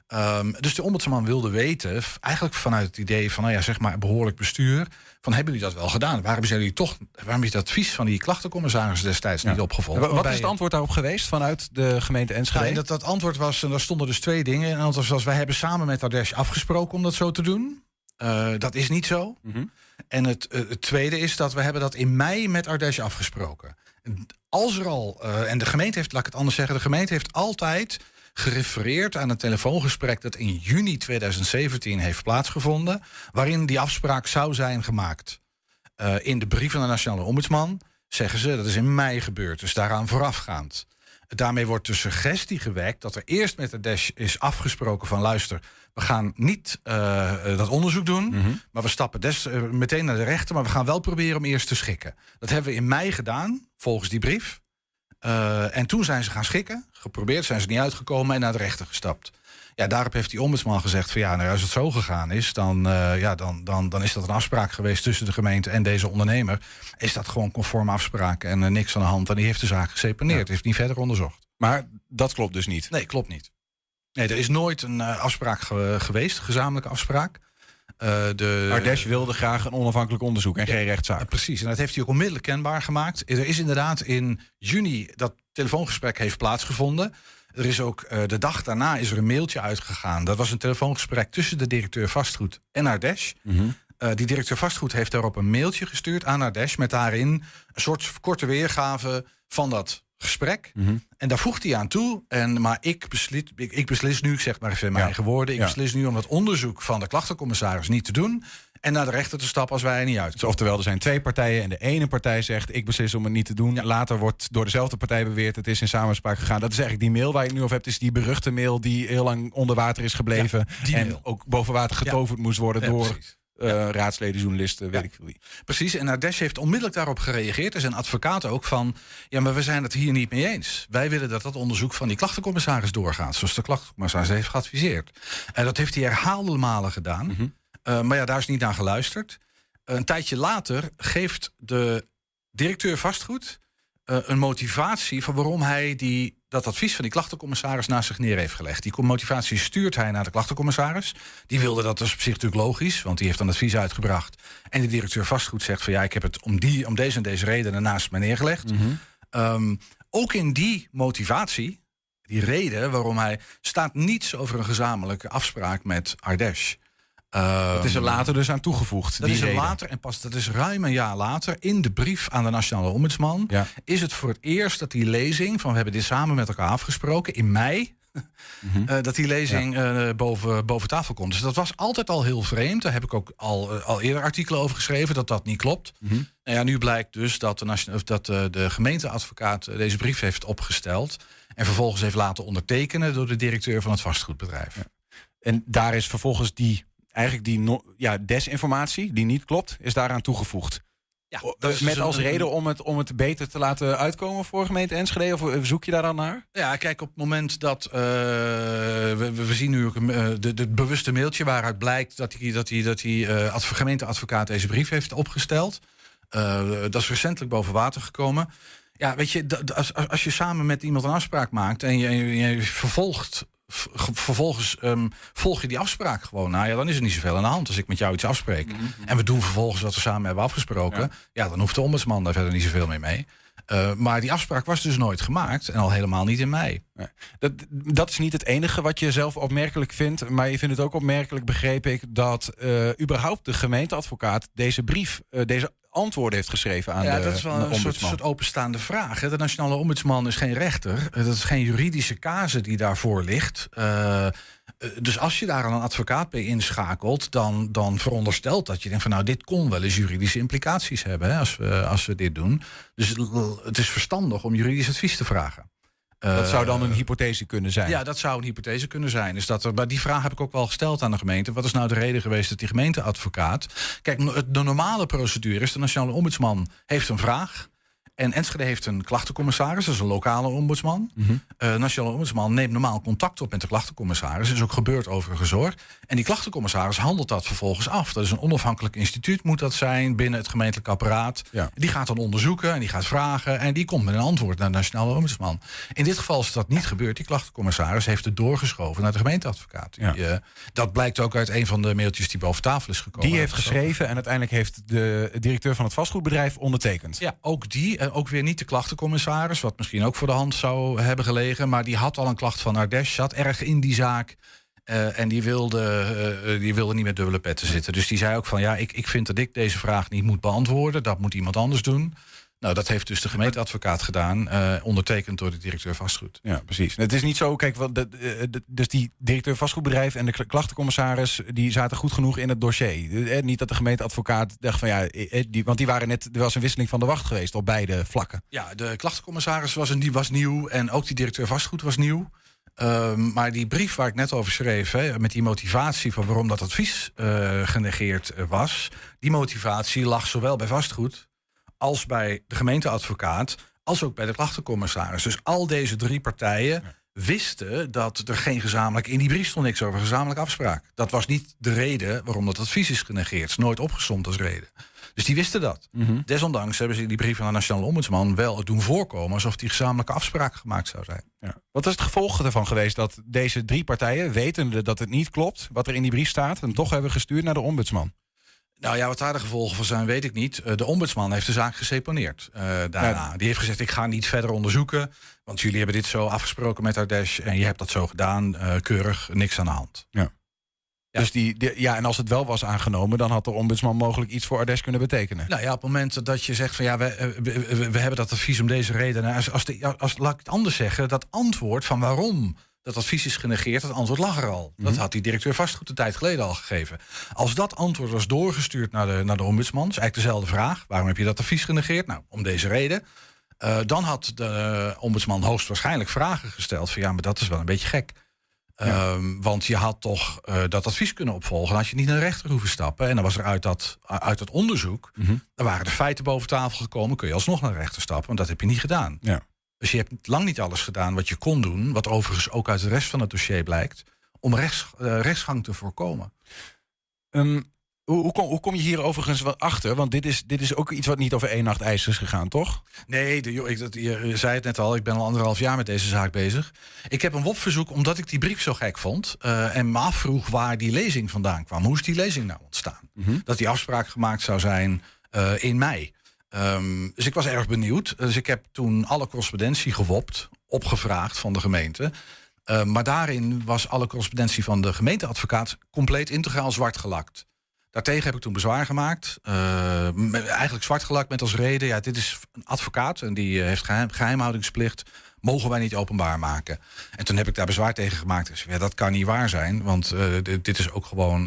[SPEAKER 19] Ehm, dus de ombudsman wilde weten, eigenlijk vanuit het idee van, nou ja, zeg maar behoorlijk bestuur, van hebben jullie dat wel gedaan? Waarom zijn jullie toch, waarom is het advies van die klachtencommissaris destijds niet opgevolgd?
[SPEAKER 4] Wa- Wat
[SPEAKER 19] Waarbij-
[SPEAKER 4] is het antwoord daarop geweest vanuit de gemeente Enschede?
[SPEAKER 19] ja, en dat, dat antwoord was, en daar stonden dus twee dingen. En dat was, wij hebben samen met Ardesh afgesproken om dat zo te doen. Eh, dat is niet zo.
[SPEAKER 4] Mhm.
[SPEAKER 19] En het, eh, het tweede is dat we hebben dat in mei met Ardesh afgesproken. En Als er al, eh, en de gemeente heeft, laat ik het anders zeggen, de gemeente heeft altijd gerefereerd aan een telefoongesprek dat in juni 2017 heeft plaatsgevonden, waarin die afspraak zou zijn gemaakt. Eh, in de brief van de Nationale Ombudsman zeggen ze dat is in mei gebeurd, dus daaraan voorafgaand. Daarmee wordt de suggestie gewekt dat er eerst met de Dash is afgesproken van luister, we gaan niet eh, dat onderzoek doen, maar we stappen des, eh, meteen naar de rechter, maar we gaan wel proberen om eerst te schikken. Dat hebben we in mei gedaan, volgens die brief. Eh, en toen zijn ze gaan schikken, geprobeerd, zijn ze niet uitgekomen en naar de rechter gestapt. Ja, daarop heeft die ombudsman gezegd van ja, nou, als het zo gegaan is, dan, eh, ja, dan, dan, dan is dat een afspraak geweest tussen de gemeente en deze ondernemer. Is dat gewoon conform afspraak en eh, niks aan de hand. En die heeft de zaak geseponeerd, heeft niet verder onderzocht.
[SPEAKER 4] Maar dat klopt dus niet?
[SPEAKER 19] Nee, klopt niet. Nee, er is nooit een afspraak ge- geweest, gezamenlijke afspraak. Eh de,
[SPEAKER 4] Ardesh wilde graag een onafhankelijk onderzoek en geen rechtszaak.
[SPEAKER 19] Precies, en dat heeft hij ook onmiddellijk kenbaar gemaakt. Er is inderdaad in juni dat telefoongesprek heeft plaatsgevonden. Er is ook eh, de dag daarna is er een mailtje uitgegaan. Dat was een telefoongesprek tussen de directeur vastgoed en Ardesh. Eh, die directeur vastgoed heeft daarop een mailtje gestuurd aan Ardesh met daarin een soort korte weergave van dat gesprek. En daar voegt hij aan toe. En, maar ik beslis, ik, ik beslis nu, ik zeg maar even in mijn
[SPEAKER 4] Ja.
[SPEAKER 19] eigen woorden... ik
[SPEAKER 4] Ja.
[SPEAKER 19] beslis nu om het onderzoek van de klachtencommissaris niet te doen... en naar de rechter te stappen als wij er niet uit.
[SPEAKER 4] Dus oftewel, er zijn twee partijen en de ene partij zegt... ik beslis om het niet te doen. Later wordt door dezelfde partij beweerd... het is in samenspraak gegaan. Dat is eigenlijk die mail waar je het nu over hebt. is die beruchte mail die heel lang onder water is gebleven. en
[SPEAKER 19] mail.
[SPEAKER 4] ook boven water getoverd moest worden... Door
[SPEAKER 19] precies.
[SPEAKER 4] Eh, raadsleden, journalisten, weet ik veel wie.
[SPEAKER 19] Precies, en Ardesh heeft onmiddellijk daarop gereageerd. Er zijn advocaten ook van... ja, maar we zijn het hier niet mee eens. Wij willen dat dat onderzoek van die klachtencommissaris doorgaat... zoals de klachtencommissaris heeft geadviseerd. En dat heeft hij herhaalde malen gedaan. Eh, maar ja, daar is niet naar geluisterd. Een tijdje later geeft de directeur vastgoed eh, een motivatie van waarom hij die, dat advies van die klachtencommissaris naast zich neer heeft gelegd. Die motivatie stuurt hij naar de klachtencommissaris. Die wilde dat dus op zich natuurlijk logisch, want die heeft een advies uitgebracht. En de directeur vastgoed zegt van ja, ik heb het om, die, om deze en deze redenen naast me neergelegd. Ehm, ook in die motivatie, die reden waarom hij staat niets over een gezamenlijke afspraak met Ardesh.
[SPEAKER 4] Dat is er
[SPEAKER 19] Ehm,
[SPEAKER 4] later dus aan toegevoegd.
[SPEAKER 19] dat
[SPEAKER 4] die
[SPEAKER 19] is er
[SPEAKER 4] reden.
[SPEAKER 19] later, en pas dat is ruim een jaar later, in de brief aan de Nationale Ombudsman, is het voor het eerst dat die lezing, van we hebben dit samen met elkaar afgesproken, in mei,
[SPEAKER 4] Mhm.
[SPEAKER 19] eh, dat die lezing eh, boven, boven tafel komt. Dus dat was altijd al heel vreemd. Daar heb ik ook al, eh, al eerder artikelen over geschreven, dat dat niet klopt.
[SPEAKER 4] Mhm.
[SPEAKER 19] Nou ja, nu blijkt dus dat de, dat de, de gemeenteadvocaat deze brief heeft opgesteld. En vervolgens heeft laten ondertekenen door de directeur van het vastgoedbedrijf.
[SPEAKER 4] En daar is vervolgens die, eigenlijk die no- ja, desinformatie, die niet klopt, is daaraan toegevoegd.
[SPEAKER 19] Ja,
[SPEAKER 4] met
[SPEAKER 19] dus
[SPEAKER 4] als reden om het, om het beter te laten uitkomen voor gemeente Enschede? Of eh, zoek je daar dan naar?
[SPEAKER 19] Ja, kijk, op het moment dat. eh, we, zien nu ook eh, de, de bewuste mailtje waaruit blijkt dat die, dat die, dat die adv- gemeenteadvocaat deze brief heeft opgesteld. Dat is recentelijk boven water gekomen. Ja, weet je, als, als je samen met iemand een afspraak maakt en je, je vervolgt. Vervolgens ehm, volg je die afspraak gewoon. Nou ja, dan is er niet zoveel aan de hand als ik met jou iets afspreek. En we doen vervolgens wat we samen hebben afgesproken. Ja, dan hoeft de ombudsman daar verder niet zoveel meer mee. Eh, maar die afspraak was dus nooit gemaakt. En al helemaal niet in mei.
[SPEAKER 4] Dat, dat is niet het enige wat je zelf opmerkelijk vindt. Maar je vindt het ook opmerkelijk, begreep ik, dat eh, überhaupt de gemeenteadvocaat deze brief, eh, deze antwoorden heeft geschreven aan
[SPEAKER 19] ja,
[SPEAKER 4] de,
[SPEAKER 19] dat is wel
[SPEAKER 4] de
[SPEAKER 19] een soort,
[SPEAKER 4] ombudsman.
[SPEAKER 19] soort openstaande vraag. De nationale ombudsman is geen rechter. Eh, Dat is geen juridische casus die daarvoor ligt. Eh, eh, dus als je daar een advocaat bij inschakelt, dan, dan veronderstelt dat je denkt van nou, dit kon wel eens juridische implicaties hebben hè, als, we, als we dit doen. Dus het is verstandig om juridisch advies te vragen.
[SPEAKER 4] Dat zou dan
[SPEAKER 19] Eh,
[SPEAKER 4] een hypothese kunnen zijn.
[SPEAKER 19] ja, dat zou een hypothese kunnen zijn. Is dat er, maar die vraag heb ik ook wel gesteld aan de gemeente. Wat is nou de reden geweest dat die gemeenteadvocaat... Kijk, de normale procedure is... de nationale ombudsman heeft een vraag... En Enschede heeft een klachtencommissaris, dat is een lokale ombudsman. Eh, de nationale ombudsman neemt normaal contact op met de klachtencommissaris. Dat is ook gebeurd overigens hoor. En die klachtencommissaris handelt dat vervolgens af. Dat is een onafhankelijk instituut, moet dat zijn, binnen het gemeentelijk apparaat. Die gaat dan onderzoeken en die gaat vragen. En die komt met een antwoord naar de nationale ombudsman. In dit geval is dat niet gebeurd. Die klachtencommissaris heeft het doorgeschoven naar de gemeenteadvocaat. Die, eh, dat blijkt ook uit een van de mailtjes die boven tafel is gekomen.
[SPEAKER 4] Die heeft geschreven en uiteindelijk heeft de directeur van het vastgoedbedrijf ondertekend.
[SPEAKER 19] ja, ook die. En ook weer niet de klachtencommissaris, wat misschien ook voor de hand zou hebben gelegen. Maar die had al een klacht van Ardesh, zat erg in die zaak. eh, en die wilde, eh, eh, die wilde niet met dubbele petten zitten. Dus die zei ook van ja, ik, ik vind dat ik deze vraag niet moet beantwoorden. Dat moet iemand anders doen. Nou, dat heeft dus de gemeenteadvocaat gedaan, eh, ondertekend door de directeur vastgoed.
[SPEAKER 4] Ja, precies. Het is niet zo, kijk, wat de, de- de- dus die directeur vastgoedbedrijf en de kla- klachtencommissaris, die zaten goed genoeg in het dossier. Eh, Niet dat de gemeenteadvocaat dacht van ja, eh, die, want die waren net, er was een wisseling van de wacht geweest op beide vlakken.
[SPEAKER 19] Ja, de klachtencommissaris was, een, die was nieuw en ook die directeur vastgoed was nieuw. Ehm, maar die brief waar ik net over schreef, hè, met die motivatie van waarom dat advies eh, genegeerd eh, was, die motivatie lag zowel bij vastgoed als bij de gemeenteadvocaat, als ook bij de klachtencommissaris. Dus al deze drie partijen wisten dat er geen gezamenlijk, in die brief stond niks over gezamenlijke afspraak. Dat was niet de reden waarom dat advies is genegeerd. Het is nooit opgesomd als reden. Dus die wisten dat. Desondanks hebben ze in die brief van de Nationale Ombudsman wel het doen voorkomen alsof die gezamenlijke afspraak gemaakt zou zijn.
[SPEAKER 4] Wat is het gevolg ervan geweest dat deze drie partijen, wetende dat het niet klopt, wat er in die brief staat, en toch hebben gestuurd naar de ombudsman?
[SPEAKER 19] Nou ja, wat daar de gevolgen van zijn, weet ik niet. Eh, de ombudsman heeft de zaak geseponeerd eh, daarna. Die heeft gezegd, ik ga niet verder onderzoeken... want jullie hebben dit zo afgesproken met Ardesh... en je hebt dat zo gedaan, eh, keurig, niks aan de hand.
[SPEAKER 4] Ja. Dus die, die- ja, en als het wel was aangenomen, dan had de ombudsman mogelijk iets voor Ardes kunnen betekenen.
[SPEAKER 19] Nou ja, op het moment dat je zegt van ja, we, we, hebben dat advies om deze reden. Als, als, de, als, laat ik het anders zeggen, dat antwoord van waarom dat advies is genegeerd, dat antwoord lag er al. Dat had die directeur vastgoed een tijd geleden al gegeven. Als dat antwoord was doorgestuurd naar de, naar de ombudsman, is eigenlijk dezelfde vraag. Waarom heb je dat advies genegeerd? Nou, om deze reden. Eh, dan had de ombudsman hoogstwaarschijnlijk vragen gesteld van ja, maar dat is wel een beetje gek. Ehm, want je had toch eh, dat advies kunnen opvolgen. Dan had je niet naar de rechter hoeven stappen. En dan was er uit dat, uit dat onderzoek. Dan waren de feiten boven tafel gekomen. Kun je alsnog naar de rechter stappen. Want dat heb je niet gedaan.
[SPEAKER 4] Ja.
[SPEAKER 19] Dus je hebt lang niet alles gedaan wat je kon doen. Wat overigens ook uit de rest van het dossier blijkt. Om rechts, eh, rechtsgang te voorkomen.
[SPEAKER 4] Ehm, Hoe, hoe, kom, hoe kom je hier overigens wat achter? Want dit is, dit is ook iets wat niet over één nacht ijs is gegaan, toch?
[SPEAKER 19] Nee, de, joh, ik, dat, je zei het net al, ik ben al anderhalf jaar met deze zaak bezig. Ik heb een WOP-verzoek omdat ik die brief zo gek vond. eh, en me afvroeg waar die lezing vandaan kwam. Hoe is die lezing nou ontstaan? Dat die afspraak gemaakt zou zijn eh, in mei. Ehm, dus ik was erg benieuwd. Dus ik heb toen alle correspondentie gewopt, opgevraagd van de gemeente. Eh, maar daarin was alle correspondentie van de gemeenteadvocaat compleet integraal zwart gelakt. Daartegen heb ik toen bezwaar gemaakt. eh, eigenlijk zwart gelakt met als reden... ja, dit is een advocaat en die eh, heeft geheim, geheimhoudingsplicht... mogen wij niet openbaar maken. En toen heb ik daar bezwaar tegen gemaakt. Dus, ja, dat kan niet waar zijn, want eh, dit, dit is ook gewoon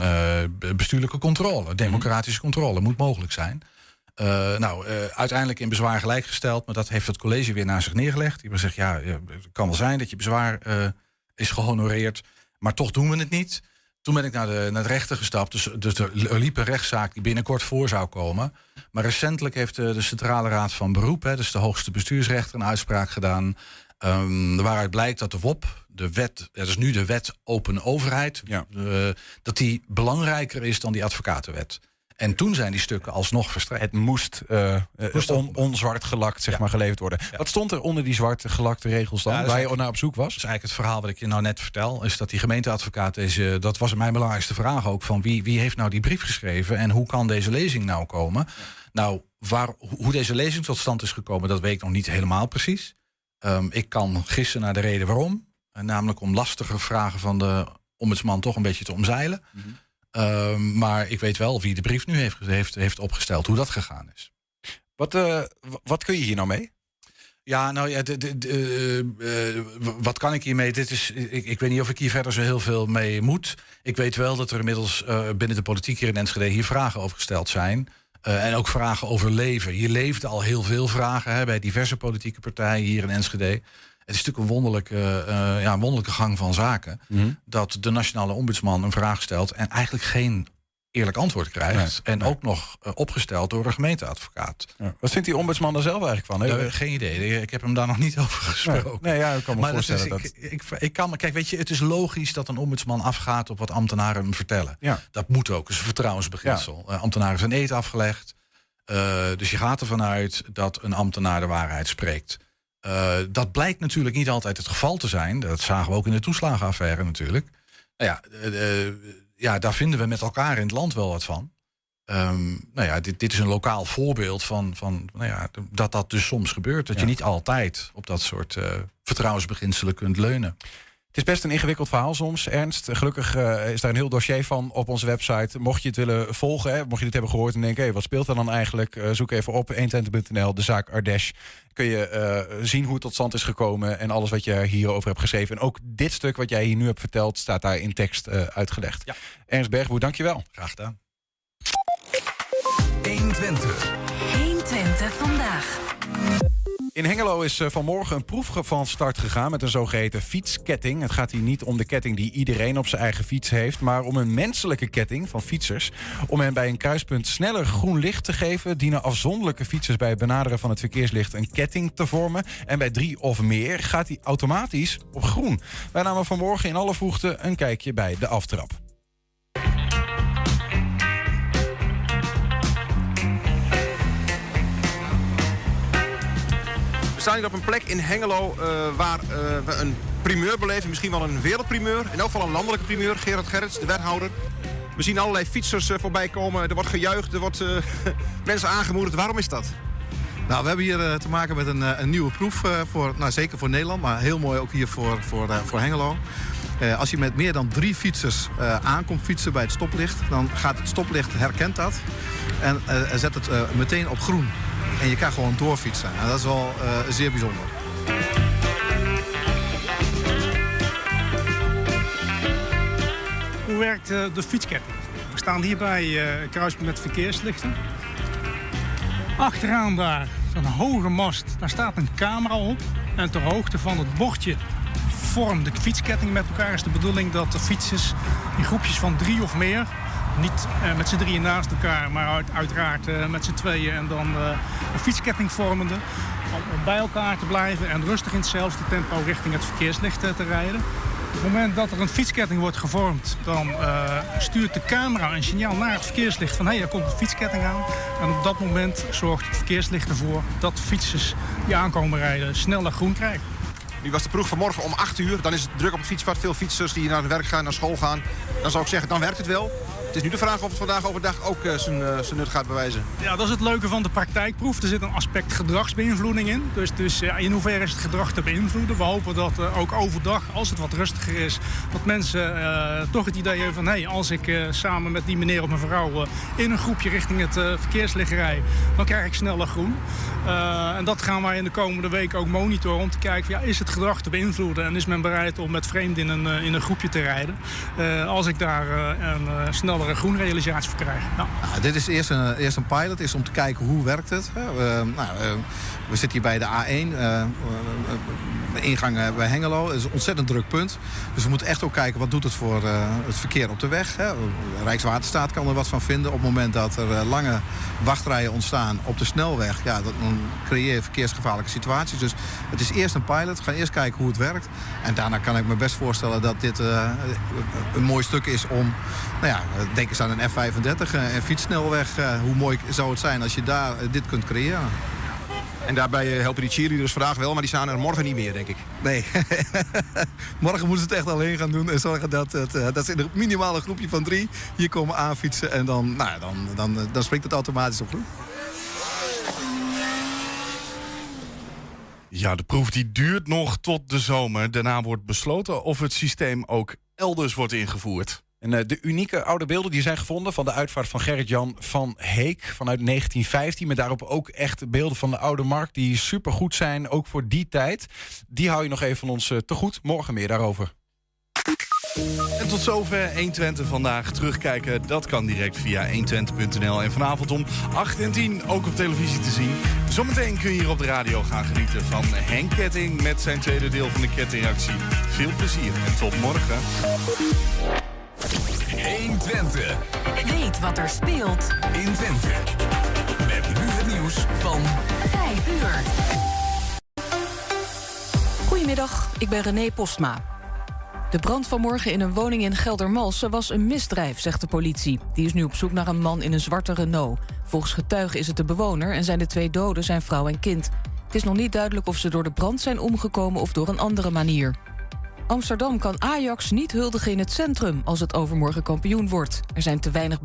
[SPEAKER 19] be- bestuurlijke controle. Democratische controle moet mogelijk zijn. Eh, nou, eh, uiteindelijk in bezwaar gelijkgesteld... maar dat heeft het college weer naar zich neergelegd. Die hebben gezegd, ja, het kan wel zijn dat je bezwaar eh, is gehonoreerd... maar toch doen we het niet... Toen ben ik naar de, naar de rechter gestapt. Dus, dus er liep een rechtszaak die binnenkort voor zou komen. Maar recentelijk heeft de, de Centrale Raad van Beroep, hè, dus de hoogste bestuursrechter, een uitspraak gedaan. ehm, waaruit blijkt dat de WOP, de wet, dat is nu de wet open overheid, dat die belangrijker is dan die advocatenwet. En toen zijn die stukken alsnog verstrekt.
[SPEAKER 4] Het moest, eh, eh,
[SPEAKER 19] Moest
[SPEAKER 4] on, onzwart gelakt zeg maar, geleverd worden. Wat stond er onder die zwart gelakte regels dan?
[SPEAKER 19] Ja,
[SPEAKER 4] waar je naar op zoek was?
[SPEAKER 19] Dat is eigenlijk het verhaal wat ik je nou net vertel. Is dat die gemeenteadvocaat deze. Dat was mijn belangrijkste vraag ook. Van wie, wie heeft nou die brief geschreven en hoe kan deze lezing nou komen? Nou, waar, hoe deze lezing tot stand is gekomen, dat weet ik nog niet helemaal precies. Ehm, ik kan gissen naar de reden waarom. Namelijk om lastige vragen van de ombudsman toch een beetje te omzeilen. Ehm, maar ik weet wel wie de brief nu heeft, heeft, heeft opgesteld, hoe dat gegaan is.
[SPEAKER 4] Wat, eh, wat kun je hier nou mee?
[SPEAKER 19] Ja, nou ja, de, de, eh, eh, wat kan ik hiermee? Dit is, ik, ik weet niet of ik hier verder zo heel veel mee moet. Ik weet wel dat er inmiddels binnen de politiek hier in Enschede hier vragen over gesteld zijn. En ook vragen over leven. Hier leefden al heel veel vragen hè, bij diverse politieke partijen hier in Enschede. Het is natuurlijk een wonderlijke, eh, ja, wonderlijke gang van zaken. Dat de nationale ombudsman een vraag stelt en eigenlijk geen eerlijk antwoord krijgt. en ook nog eh, opgesteld door een gemeenteadvocaat.
[SPEAKER 4] Wat vindt die ombudsman er zelf eigenlijk van?
[SPEAKER 19] Ja, geen idee. Ik heb hem daar nog niet over gesproken.
[SPEAKER 4] Nee, ja, ik kan me
[SPEAKER 19] Maar dat
[SPEAKER 4] voorstellen
[SPEAKER 19] is-
[SPEAKER 4] dat...
[SPEAKER 19] ik, ik, ik kan, me- kijk, weet je, het is logisch dat een ombudsman afgaat op wat ambtenaren hem vertellen.
[SPEAKER 4] Ja.
[SPEAKER 19] Dat moet ook. Dat is een vertrouwensbeginsel. Eh, ambtenaren zijn eet afgelegd. Dus je gaat ervan uit dat een ambtenaar de waarheid spreekt. Eh, dat blijkt natuurlijk niet altijd het geval te zijn. Dat zagen we ook in de toeslagenaffaire natuurlijk. Nou ja, eh, eh, ja, daar vinden we met elkaar in het land wel wat van. Ehm, nou ja, dit, dit is een lokaal voorbeeld van, van nou ja, dat dat dus soms gebeurt. Dat je niet altijd op dat soort vertrouwensbeginselen kunt leunen.
[SPEAKER 4] Het is best een ingewikkeld verhaal soms, Ernst. Gelukkig eh, is daar een heel dossier van op onze website. Mocht je het willen volgen, hè, mocht je dit hebben gehoord en denken... Hey, wat speelt er dan eigenlijk? Eh, zoek even op 120.nl, de zaak Ardesh. Kun je eh, zien hoe het tot stand is gekomen... en alles wat je hierover hebt geschreven. En ook dit stuk wat jij hier nu hebt verteld... staat daar in tekst eh, uitgelegd. Ernst Bergboer, dankjewel.
[SPEAKER 19] Graag gedaan.
[SPEAKER 6] 120. 120 vandaag.
[SPEAKER 4] In Hengelo is eh, vanmorgen een proef van start gegaan met een zogeheten fietsketting. Het gaat hier niet om de ketting die iedereen op zijn eigen fiets heeft, maar om een menselijke ketting van fietsers. Om hen bij een kruispunt sneller groen licht te geven, dienen afzonderlijke fietsers bij het benaderen van het verkeerslicht een ketting te vormen. En bij drie of meer gaat die automatisch op groen. Wij namen vanmorgen in alle vroegte een kijkje bij de aftrap.
[SPEAKER 20] We staan hier op een plek in Hengelo eh, waar eh, we een primeur beleven. Misschien wel een wereldprimeur. In elk geval een landelijke primeur. Gerard Gerrits, de wethouder. We zien allerlei fietsers eh, voorbij komen. Er wordt gejuicht, er wordt mensen aangemoedigd. Waarom is dat?
[SPEAKER 21] Nou, we hebben hier te maken met een, een nieuwe proef, voor, nou, zeker voor Nederland, maar heel mooi ook hier voor, voor, voor Hengelo. Als je met meer dan drie fietsers aankomt fietsen bij het stoplicht, dan gaat het stoplicht, herkent dat en zet het meteen op groen. En je kan gewoon doorfietsen. En dat is wel eh, zeer bijzonder.
[SPEAKER 22] Hoe werkt eh, de fietsketting? We staan hier bij een kruispunt met verkeerslichten. Achteraan daar een hoge mast. Daar staat een camera op. En ter hoogte van het bordje vormt de fietsketting met elkaar. Is de bedoeling dat de fietsers in groepjes van drie of meer... niet eh, met z'n drieën naast elkaar, maar uit- uiteraard eh, met z'n tweeën... en dan eh, een fietsketting vormende. Om, bij elkaar te blijven en rustig in hetzelfde tempo richting het verkeerslicht te rijden. Op het moment dat er een fietsketting wordt gevormd, dan stuurt de camera een signaal naar het verkeerslicht van hé, hey, er komt een fietsketting aan. En op dat moment zorgt het verkeerslicht ervoor dat fietsers die aankomen rijden sneller groen krijgen.
[SPEAKER 20] Nu was de proef vanmorgen om 8 uur. Dan is het druk op het fietspad. Veel fietsers die naar werk gaan, naar school gaan. Dan zou ik zeggen, dan werkt het wel. Het is nu de vraag of het vandaag overdag ook eh, zijn, eh, zijn nut gaat bewijzen.
[SPEAKER 22] Ja, dat is het leuke van de praktijkproef. Er zit een aspect gedragsbeïnvloeding in. Dus, dus ja, in hoeverre is het gedrag te beïnvloeden? We hopen dat eh, ook overdag, als het wat rustiger is... dat mensen eh, toch het idee hebben van... hé, als ik eh, samen met die meneer of mevrouw... eh, in een groepje richting het eh, verkeerslicht rij... dan krijg ik sneller groen. Eh, en dat gaan wij in de komende weken ook monitoren... om te kijken, ja, is het gedrag te beïnvloeden... en is men bereid om met vreemden in een, eh, in een groepje te rijden... eh, als ik daar eh, een eh, snellere groenrealisatie voor krijg. Ja.
[SPEAKER 21] Nou, dit is eerst een, eerst een pilot, is om te kijken hoe werkt het. We, nou, we zitten hier bij de A1, eh, eh, ingang eh, bij Hengelo. Het is een ontzettend druk punt. Dus we moeten echt ook kijken wat doet het voor het verkeer op de weg. Hè. Rijkswaterstaat kan er wat van vinden. Op het moment dat er lange wachtrijen ontstaan op de snelweg... Ja, dan creëer je verkeersgevaarlijke situaties. Dus het is eerst een pilot. We gaan eerst kijken hoe het werkt. En daarna kan ik me best voorstellen dat dit een mooi stuk is om... Nou ja, denk eens aan een F35, eh, een fietssnelweg. Hoe mooi zou het zijn als je daar dit kunt creëren?
[SPEAKER 20] En daarbij eh, helpen die cheerleaders vandaag wel, maar die staan er morgen niet meer, denk ik.
[SPEAKER 21] Nee. Morgen moeten ze het echt alleen gaan doen en zorgen dat, het, eh, dat ze in een minimale groepje van drie hier komen aanfietsen. En dan, nou, ja, dan, dan, eh, dan springt het automatisch op groen.
[SPEAKER 5] Ja, de proef die duurt nog tot de zomer. Daarna wordt besloten of het systeem ook elders wordt ingevoerd.
[SPEAKER 4] En eh, de unieke oude beelden die zijn gevonden van de uitvaart van Gerrit-Jan van Heek vanuit 1915. Met daarop ook echt beelden van de oude markt die supergoed zijn, ook voor die tijd. Die hou je nog even van ons eh, te goed. Morgen meer daarover.
[SPEAKER 5] En tot zover 120 vandaag. Terugkijken, dat kan direct via 120.nl. En vanavond om 8 en 10 ook op televisie te zien. Zometeen kun je hier op de radio gaan genieten van Henk Ketting... met zijn tweede deel van de kettingactie. Veel plezier en tot morgen.
[SPEAKER 6] 120. Weet wat er speelt in Twente. Met nu het nieuws van 5 uur.
[SPEAKER 23] Goedemiddag, ik ben René Postma. De brand vanmorgen in een woning in Geldermalsen was een misdrijf, zegt de politie. Die is nu op zoek naar een man in een zwarte Renault. Volgens getuigen is het de bewoner en zijn de twee doden zijn vrouw en kind. Het is nog niet duidelijk of ze door de brand zijn omgekomen of door een andere manier. Amsterdam kan Ajax niet huldigen in het centrum als het overmorgen kampioen wordt. Er zijn te weinig